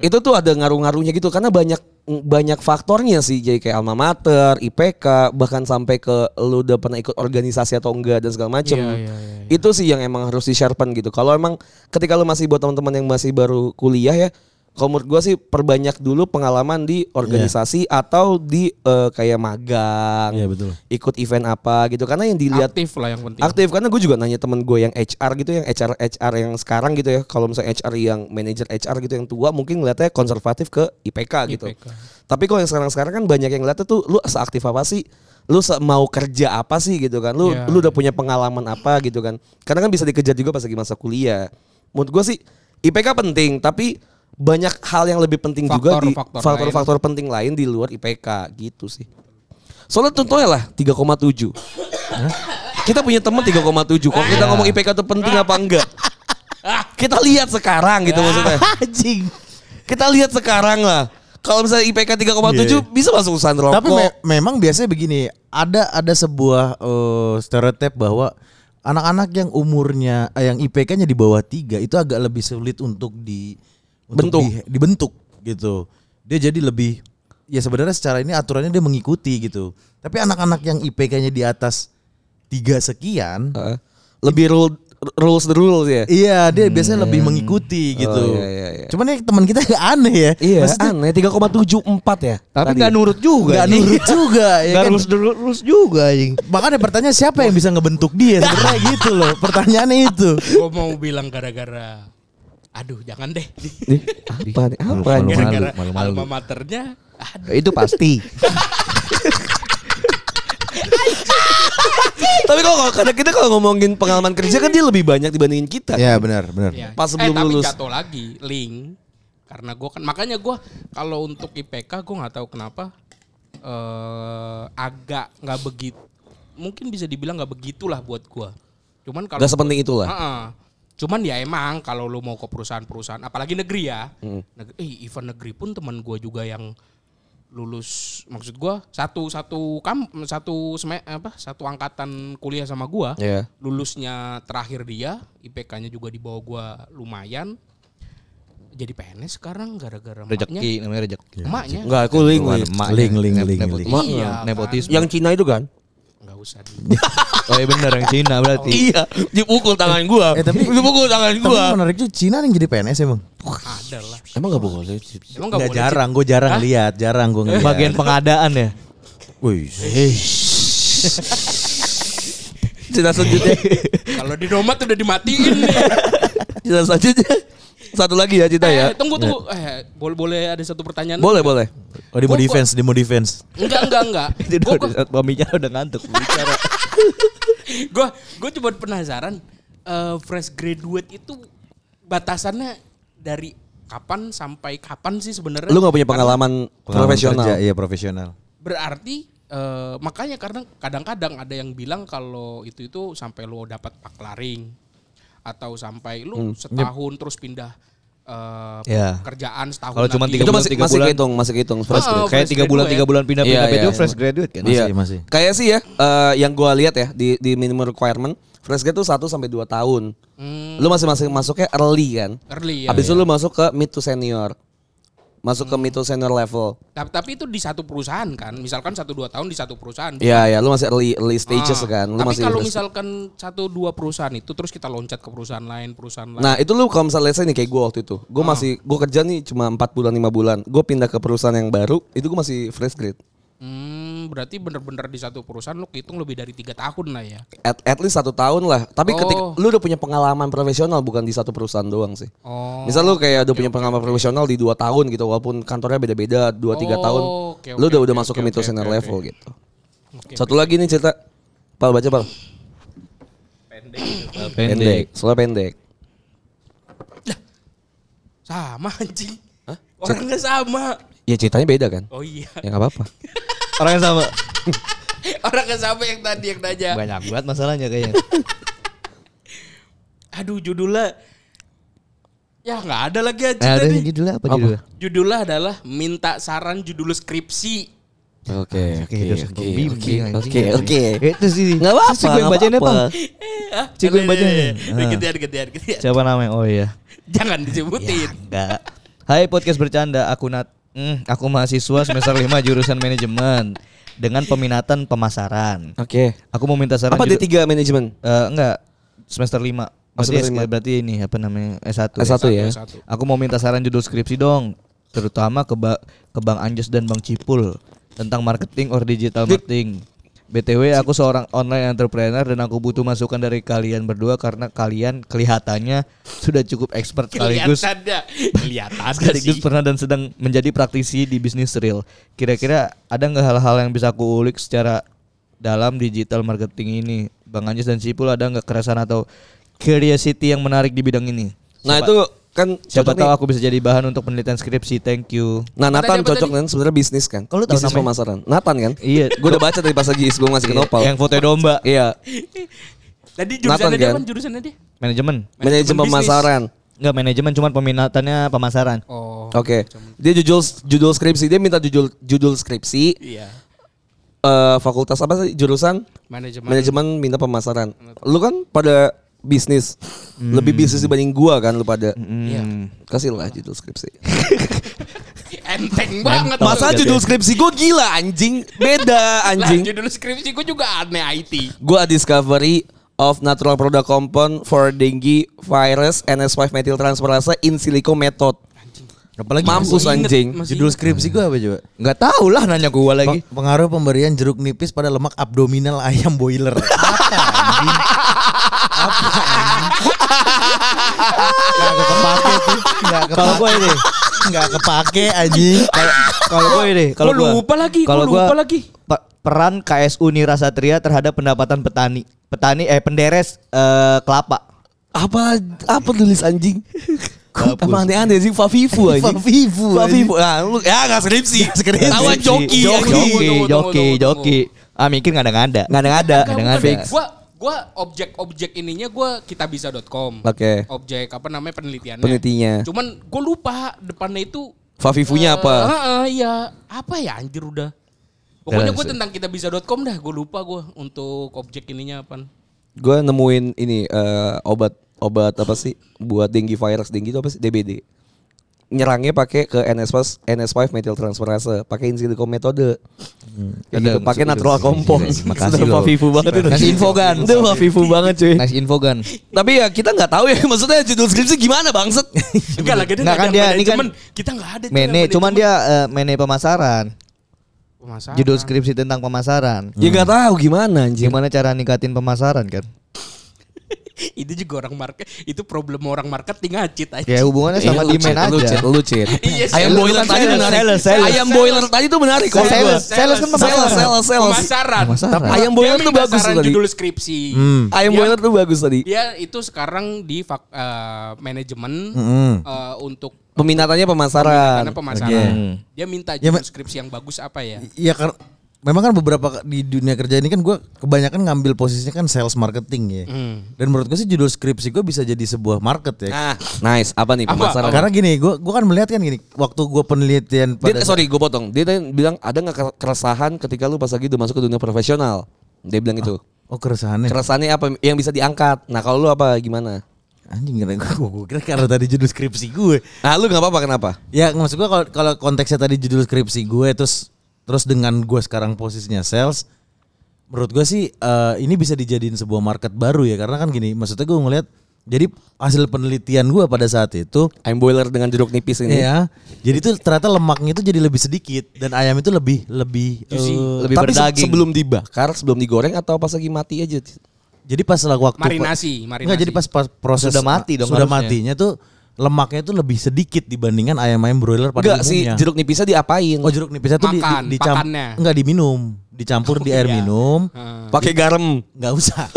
Speaker 2: itu tuh ada ngaruh-ngaruhnya gitu karena banyak banyak faktornya sih. Jadi kayak alma mater IPK bahkan sampai ke lu udah pernah ikut organisasi atau enggak dan segala macem.
Speaker 5: Iya, iya, iya,
Speaker 2: itu sih yang emang harus di sharpen gitu. Kalau emang ketika lu masih buat teman-teman yang masih baru kuliah ya kalau menurut gue sih perbanyak dulu pengalaman di organisasi atau di eh, kayak magang
Speaker 4: Iya betul.
Speaker 2: ikut event apa gitu. Karena yang dilihat
Speaker 5: aktif lah yang penting.
Speaker 2: aktif. Karena gue juga nanya temen gue yang HR gitu yang HR HR yang sekarang gitu ya. Kalau misalnya HR yang manajer HR gitu yang tua mungkin ngeliatnya konservatif ke IPK gitu.
Speaker 5: IPK.
Speaker 2: tapi kalau yang sekarang sekarang kan banyak yang ngeliatnya tuh lu seaktif apa sih? Lu se- mau kerja apa sih? gitu kan. Lu
Speaker 5: Iya,
Speaker 2: lu udah punya pengalaman apa gitu kan. Karena kan bisa dikejar juga pas lagi masa kuliah. Menurut gue sih IPK penting tapi banyak hal yang lebih penting juga di
Speaker 5: Faktor-faktor
Speaker 2: penting lain di luar IPK gitu sih. Soalnya contohnya lah 3,7 Kita punya temen 3,7 Kalau kita ngomong IPK itu penting apa enggak? Kita lihat sekarang gitu maksudnya. [LAUGHS]
Speaker 4: Anjing.
Speaker 2: Kita lihat sekarang lah. Kalau misalnya IPK 3,7
Speaker 4: Iya.
Speaker 2: bisa masuk usaha rokok
Speaker 4: Tapi me- memang biasanya begini, ada ada sebuah eh, stereotip bahwa anak-anak yang umurnya eh, yang IPK-nya di bawah tiga itu agak lebih sulit untuk di
Speaker 2: Bentuk.
Speaker 4: di- dibentuk gitu. Dia jadi lebih ya sebenarnya secara ini aturannya dia mengikuti gitu. Tapi anak-anak yang IPK-nya di atas tiga sekian,
Speaker 2: Heeh. Lebih rule, rules the rules ya
Speaker 4: iya dia biasanya lebih mengikuti gitu.
Speaker 2: iya, iya, iya.
Speaker 4: Cuman ini teman kita agak aneh ya.
Speaker 2: Iya
Speaker 4: Maksudnya
Speaker 2: aneh 3,74 ya
Speaker 3: Tapi nggak nurut juga.
Speaker 4: nggak nurut juga [LAUGHS] ya
Speaker 3: Nggak
Speaker 4: kan?
Speaker 3: lurus lurus juga anjing.
Speaker 4: Makanya pertanyaan siapa yang bisa ngebentuk dia sebenarnya gitu loh. Pertanyaannya itu.
Speaker 5: Gue mau bilang gara-gara Aduh jangan deh
Speaker 2: Nih, Apa nih apa
Speaker 3: Malu,
Speaker 2: nih?
Speaker 5: Gara-gara
Speaker 3: malu-malu.
Speaker 5: alma maternya Aduh
Speaker 3: Itu pasti. [LAUGHS]
Speaker 2: Tapi kalau karena kita kalau ngomongin pengalaman kerja kan dia lebih banyak dibandingin kita
Speaker 4: Ya benar benar.
Speaker 5: ya.
Speaker 2: Pas sebelum
Speaker 5: eh, tapi
Speaker 2: lulus.
Speaker 5: jatuh lagi Link Karena gue kan Makanya gue Kalau untuk IPK Gue gak tahu kenapa eh Agak gak begitu Mungkin bisa dibilang gak begitulah buat gue Cuman kalau
Speaker 2: Gak sepenting itulah
Speaker 5: Heeh. Cuman ya emang kalau lu mau ke perusahaan-perusahaan, apalagi negeri ya,
Speaker 2: Hmm.
Speaker 5: negeri, eh event negeri pun teman gue juga yang lulus, maksud gue satu satu kam satu seme, apa satu angkatan kuliah sama gue,
Speaker 2: Iya.
Speaker 5: lulusnya terakhir dia, IPK-nya juga di bawah gue lumayan, jadi PNS sekarang gara-gara
Speaker 3: Rezeki namanya rezeki.
Speaker 5: emaknya
Speaker 2: Enggak aku link,
Speaker 3: Nep-
Speaker 4: link,
Speaker 3: nepotisme.
Speaker 2: link.
Speaker 5: Iya,
Speaker 3: Nepotisme.
Speaker 2: Yang Cina itu kan?
Speaker 5: Di, [LAUGHS]
Speaker 3: Oh iya benar yang Cina berarti.
Speaker 2: Iya, dipukul tangan gua.
Speaker 4: Eh, tapi-
Speaker 2: dipukul tangan
Speaker 4: Tapi
Speaker 2: gua.
Speaker 4: menarik juga Cina yang jadi PNS emang.
Speaker 5: ada lah.
Speaker 2: Emang gak boleh sih.
Speaker 5: Emang nggak
Speaker 4: Enggak
Speaker 5: boleh
Speaker 4: jarang, gue jarang lihat, jarang gue ngeliat.
Speaker 3: Bagian pengadaan ya.
Speaker 4: Wih,
Speaker 2: Cina selanjutnya. [LAUGHS]
Speaker 5: Kalau di domat udah dimatiin nih.
Speaker 2: Cina selanjutnya. Satu lagi ya Cita ya.
Speaker 5: Eh, tunggu tunggu. Eh, boleh boleh ada satu pertanyaan.
Speaker 2: Boleh boleh.
Speaker 4: oh dia mau defense, dia mau defense.
Speaker 5: Enggak enggak enggak. [LAUGHS] Gua
Speaker 3: udah Maminya udah ngantuk bicara. [LAUGHS]
Speaker 5: gue gue cuma penasaran eh, fresh graduate itu batasannya dari kapan sampai kapan sih sebenarnya?
Speaker 2: Lu gak punya pengalaman, profesional.
Speaker 4: kerja, iya profesional.
Speaker 5: Berarti eh, makanya karena kadang-kadang ada yang bilang kalau itu itu sampai lu dapat paklaring atau sampai lu setahun terus pindah eh,
Speaker 3: Ya.
Speaker 5: kerjaan setahun
Speaker 3: Kalau cuma tiga bulan,
Speaker 2: masih
Speaker 3: tiga
Speaker 2: masih
Speaker 3: bulan.
Speaker 2: kehitung, masih kehitung fresh grade.
Speaker 3: Kayak tiga bulan tiga bulan pindah-pindah
Speaker 2: Iya,
Speaker 3: itu
Speaker 2: iya.
Speaker 3: fresh graduate kan.
Speaker 2: Iya,
Speaker 4: Masih, masih.
Speaker 2: Kayak sih ya, eh, yang gua lihat ya di di minimum requirement fresh grade tuh 1 sampai 2 tahun.
Speaker 5: Hmm,
Speaker 2: Lu masih masih masuknya early kan.
Speaker 5: early ya.
Speaker 2: Habis itu lu masuk ke mid to senior. Masuk ke mid to senior level.
Speaker 5: Tapi, tapi itu di satu perusahaan kan. Misalkan satu dua tahun di satu perusahaan.
Speaker 2: Iya, ya, lu masih early early stages
Speaker 5: Ah,
Speaker 2: kan. Lu
Speaker 5: tapi
Speaker 2: masih
Speaker 5: kalau misalkan satu dua perusahaan itu terus kita loncat ke perusahaan lain, perusahaan lain.
Speaker 2: Nah itu lu kalau misalnya let's say nih kayak gue waktu itu Gue
Speaker 5: Ah.
Speaker 2: masih, gue kerja nih cuma 4 bulan 5 bulan Gue pindah ke perusahaan yang baru Itu gue masih fresh grade
Speaker 5: Hmm, berarti bener-bener di satu perusahaan lu hitung lebih dari tiga tahun lah ya.
Speaker 2: At, at least satu tahun lah Tapi
Speaker 5: Oh.
Speaker 2: ketika lu udah punya pengalaman profesional Bukan di satu perusahaan doang sih
Speaker 5: Oh.
Speaker 2: Misal lu kayak udah punya pengalaman profesional di 2 tahun gitu Walaupun kantornya beda-beda 2-3
Speaker 5: Oh,
Speaker 2: tahun
Speaker 5: oke,
Speaker 2: Lu udah udah
Speaker 5: oke,
Speaker 2: masuk
Speaker 5: oke,
Speaker 2: ke mid to
Speaker 5: oke,
Speaker 2: senior
Speaker 5: oke,
Speaker 2: level
Speaker 5: oke.
Speaker 2: gitu
Speaker 5: Oke,
Speaker 2: Satu lagi nih cerita Pal baca pal
Speaker 5: pendek gitu.
Speaker 2: Pendek Soalnya pendek
Speaker 5: Sama anjing. Orangnya sama.
Speaker 2: Ya ceritanya beda kan
Speaker 5: Oh iya.
Speaker 2: Ya gak apa-apa [LAUGHS]
Speaker 3: Orang yang sama. [LAUGHS]
Speaker 5: Orangnya sama yang tadi yang nanya.
Speaker 3: Banyak banget masalahnya kayaknya. [LAUGHS]
Speaker 5: Aduh judulnya Ya nggak ada lagi aja
Speaker 3: Nah, ada
Speaker 5: tadi.
Speaker 3: judulnya apa
Speaker 2: Apa?
Speaker 3: judulnya?
Speaker 5: Judulnya adalah minta saran judul skripsi.
Speaker 2: Oke
Speaker 3: Oke, dosen pembimbing,
Speaker 2: Oke
Speaker 3: anjing.
Speaker 2: oke
Speaker 3: Itu sih.
Speaker 2: Nggak apa-apa
Speaker 3: Terus gue yang
Speaker 2: apa-apa.
Speaker 3: Pang. Cik, gue yang. Ah.
Speaker 5: Gedean, gedean, gedean.
Speaker 3: Siapa namanya? Oh iya.
Speaker 5: Jangan disebutin.
Speaker 3: Enggak. Hai podcast bercanda, aku Nat. Hmm, aku mahasiswa semester 5 jurusan manajemen dengan peminatan pemasaran.
Speaker 2: Oke
Speaker 3: Aku mau minta saran
Speaker 2: Apa
Speaker 3: judul-
Speaker 2: D3 manajemen?
Speaker 3: Eh, enggak, semester 5. Berarti,
Speaker 2: semester
Speaker 3: S-
Speaker 2: lima.
Speaker 3: berarti ini apa namanya? S1.
Speaker 2: S1 ya
Speaker 5: Satu.
Speaker 3: Aku mau minta saran judul skripsi dong, terutama ke ba- ke Bang Anjas dan Bang Cipul tentang marketing or digital marketing. BTW aku seorang online entrepreneur dan aku butuh masukan dari kalian berdua karena kalian kelihatannya sudah cukup expert sekaligus.
Speaker 5: Kelihatan
Speaker 3: sekaligus
Speaker 5: sih.
Speaker 3: pernah dan sedang menjadi praktisi di bisnis real. Kira-kira ada nggak hal-hal yang bisa aku ulik secara dalam digital marketing ini? Bang Anjas dan Cipul ada nggak keresahan atau curiosity yang menarik di bidang ini?
Speaker 2: Nah
Speaker 3: Siapa-
Speaker 2: itu kan
Speaker 3: Siapa tahu
Speaker 2: nih.
Speaker 3: aku bisa jadi bahan untuk penelitian skripsi. Thank you.
Speaker 2: Nah Nathan cocok kan sebenarnya bisnis kan.
Speaker 3: Kalau lu tahu
Speaker 2: bisnis
Speaker 3: namanya?
Speaker 2: pemasaran. Nathan kan?
Speaker 3: Iya.
Speaker 2: Gue udah baca tadi pas lagi sebelum masih ke Nopal.
Speaker 3: Yang foto domba.
Speaker 2: Iya. [LAUGHS]
Speaker 5: Tadi
Speaker 2: Nathan
Speaker 5: jurusannya dia
Speaker 2: kan?
Speaker 5: jurusannya dia?
Speaker 3: Manajemen.
Speaker 2: Manajemen pemasaran.
Speaker 3: Enggak manajemen cuman peminatannya pemasaran.
Speaker 5: Oh.
Speaker 2: Oke. Dia judul judul skripsi dia minta judul judul skripsi
Speaker 5: Iya.
Speaker 2: eh, fakultas apa sih jurusan
Speaker 5: Manajemen.
Speaker 2: manajemen minta pemasaran. Lu kan pada bisnis lebih bisnis dibanding gua kan lu pada.
Speaker 5: Iya.
Speaker 2: Kasih lah judul skripsi. [LAUGHS]
Speaker 5: Enteng banget.
Speaker 2: Masa judul skripsi gua gila anjing. Beda [LAUGHS]
Speaker 5: Lah,
Speaker 2: anjing.
Speaker 5: judul skripsi gue juga aneh IT.
Speaker 2: Gua discovery of natural product compound for dengue virus NS5 methyl transferase in silico method.
Speaker 4: Apalagi
Speaker 2: Mampus
Speaker 5: Masih inget,
Speaker 2: anjing.
Speaker 5: masih
Speaker 4: Judul
Speaker 5: inget.
Speaker 4: skripsi gue apa coba?
Speaker 3: Enggak tahu lah nanya gua lagi.
Speaker 4: Peng- Pengaruh pemberian jeruk nipis pada lemak abdominal ayam boiler. [LAUGHS] Apa? Gak kepake tuh. Gak kepake.
Speaker 3: Kalau gua ini
Speaker 4: Gak kepake anjing.
Speaker 3: kalau gue ini kalau
Speaker 5: Gua
Speaker 3: gua
Speaker 5: lupa lagi,
Speaker 3: kalau gua
Speaker 5: lupa lagi.
Speaker 3: pe- peran KSU Nira Satria terhadap pendapatan petani petani eh penderes eh, kelapa
Speaker 2: Apa apa tulis anjing? Apa aneh-aneh sih. Favivu,
Speaker 4: Favivu.
Speaker 2: Ah, lu ya enggak skripsi.
Speaker 4: skripsi.
Speaker 2: Tawa joki
Speaker 3: joki joki joki ah mikir nggak ada nggak ada
Speaker 2: Nggak ada nggak ada.
Speaker 5: Gua gua objek-objek ininya gua kitabisa.com.
Speaker 2: Oke.
Speaker 5: Objek apa namanya penelitiannya.
Speaker 2: Penelitinya.
Speaker 5: Cuman gue lupa depannya itu
Speaker 2: Favivunya
Speaker 5: eh,
Speaker 2: apa?
Speaker 5: heeh, iya. Apa ya anjir udah. Pokoknya gue tentang kitabisa.com dah, gue lupa gue untuk objek ininya apa.
Speaker 2: Gue nemuin ini eh, obat obat apa sih buat dengue virus dengue itu apa sih DBD. Nyerangnya pakai ke NS5 NS5 methyl transferase, pakai in silico metode. Kayak
Speaker 3: Ada,
Speaker 2: gitu, pakai natural compound.
Speaker 3: udah, makasih
Speaker 2: Sudah
Speaker 3: loh.
Speaker 2: Favivu banget itu.
Speaker 3: Kasih info, Gan.
Speaker 2: Udah Favivu banget cuy.
Speaker 3: nice info kan
Speaker 2: Tapi ya kita nggak tahu ya [LAUGHS] maksudnya judul skripsi gimana bangset.
Speaker 5: Enggak [LAUGHS] lah, kita
Speaker 3: Nggak, kan
Speaker 5: ada
Speaker 3: dia- ini kan
Speaker 5: kita nggak ada.
Speaker 3: mene cuman dia eh, mene pemasaran
Speaker 5: Pemasaran.
Speaker 3: judul skripsi tentang pemasaran
Speaker 2: ya nggak tahu gimana anjing.
Speaker 3: gimana cara ningkatin pemasaran kan [LAUGHS]
Speaker 5: itu juga orang market, itu problem orang marketing ngacit aja.
Speaker 3: ya hubungannya sama
Speaker 2: Lu
Speaker 3: demand aja
Speaker 2: cheat, lu cheat. [LAUGHS]
Speaker 5: Iya,
Speaker 2: Ayam boiler tadi
Speaker 3: sales,
Speaker 2: menarik.
Speaker 3: sales, sales.
Speaker 2: Ayam boiler tadi tuh menarik. kalau
Speaker 3: Sales. Sales kan pemasaran.
Speaker 2: Sales, sales, sales.
Speaker 5: Pemasaran.
Speaker 2: Ayam boiler tuh bagus tadi.
Speaker 5: judul skripsi.
Speaker 2: Ayam
Speaker 5: Dia-
Speaker 2: boiler tuh bagus tadi.
Speaker 5: Dia itu sekarang di eh, manajemen
Speaker 4: Mm-mm.
Speaker 5: eh, untuk
Speaker 2: Peminatannya pemasaran.
Speaker 5: karena pemasaran.
Speaker 3: Oke.
Speaker 5: Dia minta
Speaker 4: Ya,
Speaker 5: judul skripsi yang bagus apa ya?
Speaker 4: Iya kar memang kan beberapa di dunia kerja ini kan gue kebanyakan ngambil posisinya kan sales marketing ya. Dan menurut gue sih judul skripsi gue bisa jadi sebuah market ya.
Speaker 2: Nah, nice. Apa nih
Speaker 5: Apa?
Speaker 2: pemasaran?
Speaker 4: Karena gini, gue gua kan melihat kan gini, waktu gue penelitian
Speaker 2: Dia,
Speaker 4: pada
Speaker 2: sorry, gue potong. Dia tadi bilang ada nggak keresahan ketika lu pas lagi udah masuk ke dunia profesional? Dia bilang itu.
Speaker 4: oh keresahannya,
Speaker 2: Keresahannya apa yang bisa diangkat? Nah, kalau lu apa gimana?
Speaker 4: anjing kira gue, gue kira karena tadi judul skripsi gue.
Speaker 2: Nah, lu nggak apa-apa kenapa?
Speaker 4: Ya maksud gue kalau kalau konteksnya tadi judul skripsi gue terus terus dengan gue sekarang posisinya sales, menurut gue sih eh, ini bisa dijadiin sebuah market baru ya karena kan gini, maksudnya gue ngeliat jadi hasil penelitian gue pada saat itu
Speaker 2: Ayam boiler dengan jeruk nipis ini.
Speaker 4: ya jadi tuh ternyata lemaknya itu jadi lebih sedikit dan ayam itu lebih lebih
Speaker 5: Juicy.
Speaker 4: eh,
Speaker 3: Lebih
Speaker 2: Tapi
Speaker 3: berdaging.
Speaker 2: sebelum dibakar, sebelum digoreng atau pas lagi mati aja?
Speaker 4: jadi pas waktu
Speaker 5: Marinasi, marinasi.
Speaker 4: Enggak, jadi pas, pas proses
Speaker 3: Sudah mati dong
Speaker 4: sudah
Speaker 3: harusnya.
Speaker 4: matinya tuh lemaknya itu lebih sedikit dibandingkan ayam-ayam broiler pada
Speaker 2: Enggak sih, jeruk nipisnya diapain?
Speaker 4: Oh jeruk nipisnya tuh di,
Speaker 5: Makan,
Speaker 4: di, dicam-
Speaker 5: pakannya.
Speaker 4: enggak diminum, dicampur di air
Speaker 5: Iya.
Speaker 4: minum.
Speaker 5: Heeh.
Speaker 2: Pakai garam.
Speaker 4: Enggak usah. [LAUGHS]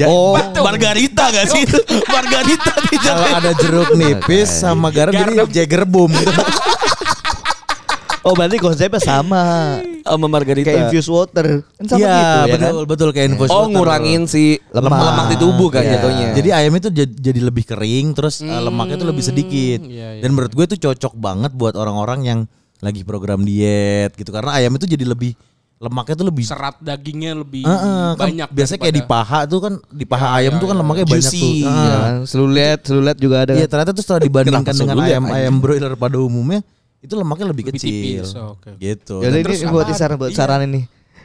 Speaker 2: Oh, margarita gak sih? [LAUGHS] margarita di
Speaker 4: Kalau ada jeruk nipis sama garam, jadi Jagger Boom gitu. [LAUGHS]
Speaker 3: Oh berarti konsepnya sama.
Speaker 2: sama margarita.
Speaker 3: Kayak infused water. Kan sama
Speaker 4: Iya,
Speaker 3: gitu ya kan?
Speaker 4: betul betul kayak infus
Speaker 2: Oh,
Speaker 4: water.
Speaker 2: ngurangin si lemak,
Speaker 3: Lemak.
Speaker 2: di tubuh kan jatuhnya.
Speaker 4: Jadi ayam itu jadi, lebih kering, terus uh, lemaknya itu lebih sedikit.
Speaker 5: iya, iya.
Speaker 4: Dan menurut gue itu cocok banget buat orang-orang yang lagi program diet gitu, karena ayam itu jadi lebih lemaknya tuh lebih
Speaker 5: serat dagingnya lebih
Speaker 4: Heeh, kan
Speaker 5: banyak.
Speaker 4: biasanya kayak di paha tuh kan di paha
Speaker 5: Ya,
Speaker 4: ayam
Speaker 5: ya,
Speaker 4: tuh kan
Speaker 5: ya.
Speaker 4: lemaknya banyak
Speaker 2: Juicy.
Speaker 4: tuh.
Speaker 3: Iya
Speaker 4: Heeh.
Speaker 3: kan? Selulet, selulet juga ada.
Speaker 4: Iya
Speaker 3: kan?
Speaker 4: ternyata tuh setelah dibandingkan dengan ayam ayam broiler pada umumnya itu lemaknya lebih,
Speaker 5: Lebih
Speaker 4: kecil.
Speaker 5: tipis, oke.
Speaker 4: Gitu.
Speaker 3: Jadi
Speaker 4: Dan
Speaker 3: ini
Speaker 5: terus
Speaker 3: buat
Speaker 5: apa?
Speaker 3: saran buat
Speaker 5: Iya.
Speaker 3: saran ini.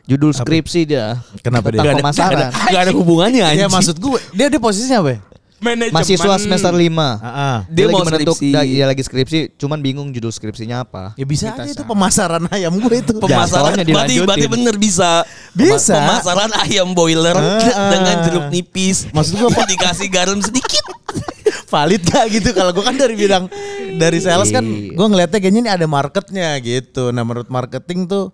Speaker 3: Judul skripsi dia.
Speaker 4: Kenapa dia? Gak ada-
Speaker 3: pemasaran.
Speaker 2: Gak ada hubungannya anjing.
Speaker 4: ya maksud gue dia dia posisinya apa? ya?
Speaker 5: Manajemen.
Speaker 3: Mahasiswa semester 5
Speaker 4: Ah, ah.
Speaker 3: Dia,
Speaker 2: Dia
Speaker 3: lagi
Speaker 2: mau
Speaker 3: menentuk
Speaker 2: skripsi.
Speaker 3: da- dia lagi skripsi, cuman bingung judul skripsinya apa.
Speaker 4: Ya bisa
Speaker 5: Kita
Speaker 4: aja itu pemasaran ayam gue itu.
Speaker 2: Pemasaran
Speaker 3: Jatuhnya
Speaker 2: berarti, berarti bener bisa.
Speaker 4: Bisa.
Speaker 2: Pemasaran ayam boiler
Speaker 4: ah.
Speaker 2: dengan jeruk nipis.
Speaker 4: Maksud apa?
Speaker 2: dikasih garam sedikit.
Speaker 4: Valid gak [LAUGHS] gitu kalau gue kan dari bidang dari sales kan
Speaker 3: Iya.
Speaker 4: gue ngeliatnya kayaknya ini ada marketnya gitu nah menurut marketing tuh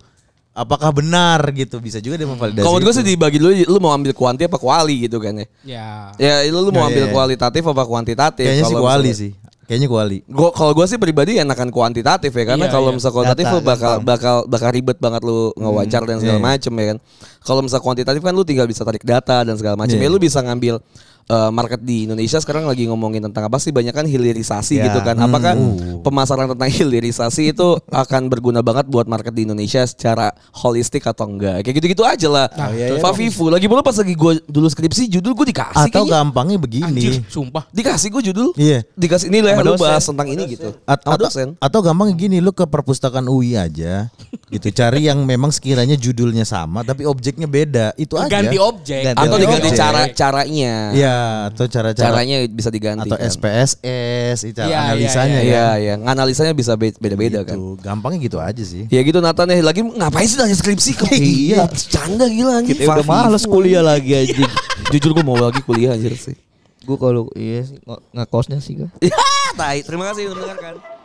Speaker 4: apakah benar gitu bisa juga dia memvalidasi
Speaker 2: Kalau gue sih dibagi dulu, lu mau ambil kuanti apa kuali gitu kan ya.
Speaker 5: Ya.
Speaker 2: Ya lu, lu mau
Speaker 4: Ya,
Speaker 2: ambil
Speaker 4: ya, ya.
Speaker 2: kualitatif apa kuantitatif?
Speaker 4: kayaknya sih kuali
Speaker 2: misalnya-
Speaker 4: sih kayaknya kuali
Speaker 2: Gua kalau gue sih pribadi enakan kuantitatif ya karena
Speaker 5: Iya,
Speaker 2: kalau
Speaker 5: iya.
Speaker 2: misal kuantitatif
Speaker 3: Data,
Speaker 2: lu bakal
Speaker 3: gampang.
Speaker 2: bakal bakal ribet banget lu ngewajar dan segala
Speaker 4: iya.
Speaker 2: macem ya kan. Kalau misal kuantitatif kan lu tinggal bisa tarik data dan segala macam.
Speaker 4: Iya.
Speaker 2: Ya lu bisa ngambil eh, market di Indonesia sekarang lagi ngomongin tentang apa sih banyak kan hilirisasi
Speaker 4: Ya.
Speaker 2: gitu kan.
Speaker 4: Hmm.
Speaker 2: Apakah
Speaker 4: Uh.
Speaker 2: pemasaran tentang [LAUGHS] hilirisasi itu akan berguna banget buat market di Indonesia secara holistik atau enggak? Kayak gitu-gitu aja lah.
Speaker 5: Nah, iya, iya.
Speaker 2: Fafifu lagi pula pas lagi gue dulu skripsi judul gue dikasih
Speaker 4: atau
Speaker 2: kayaknya.
Speaker 4: gampangnya begini
Speaker 5: Anjir, sumpah.
Speaker 2: Dikasih gue judul.
Speaker 4: Iya.
Speaker 2: Dikasih ini lah lu bahas tentang ini gitu.
Speaker 4: At- atau,
Speaker 2: dosen.
Speaker 4: atau gampang gini lu ke perpustakaan UI aja gitu cari yang memang sekiranya judulnya sama tapi objeknya beda itu aja
Speaker 5: Ganti objek.
Speaker 3: Ganti
Speaker 2: Atau
Speaker 3: Ganti
Speaker 2: diganti
Speaker 3: objek.
Speaker 2: cara caranya.
Speaker 4: Ya atau cara-cara
Speaker 2: Caranya bisa diganti.
Speaker 4: atau
Speaker 2: kan.
Speaker 4: SPSS cara
Speaker 5: Iya,
Speaker 4: analisanya
Speaker 5: iya,
Speaker 4: ya
Speaker 2: Iya, iya. Analisanya bisa be- beda-beda kan.
Speaker 4: Gitu. gampangnya gitu aja sih
Speaker 2: Ya gitu Nathan ya lagi ngapain sih nanya skripsi [LAUGHS] kok?
Speaker 3: Iya.
Speaker 2: Canda gila anjing.
Speaker 3: Kita udah males kuliah lagi anjing. [LAUGHS]
Speaker 2: Jujur gue mau lagi kuliah anjir sih.
Speaker 3: gue kalau iya sih nge- ngekosnya sih gue. [LAUGHS]
Speaker 2: Ya, tai. Terima kasih mendengarkan.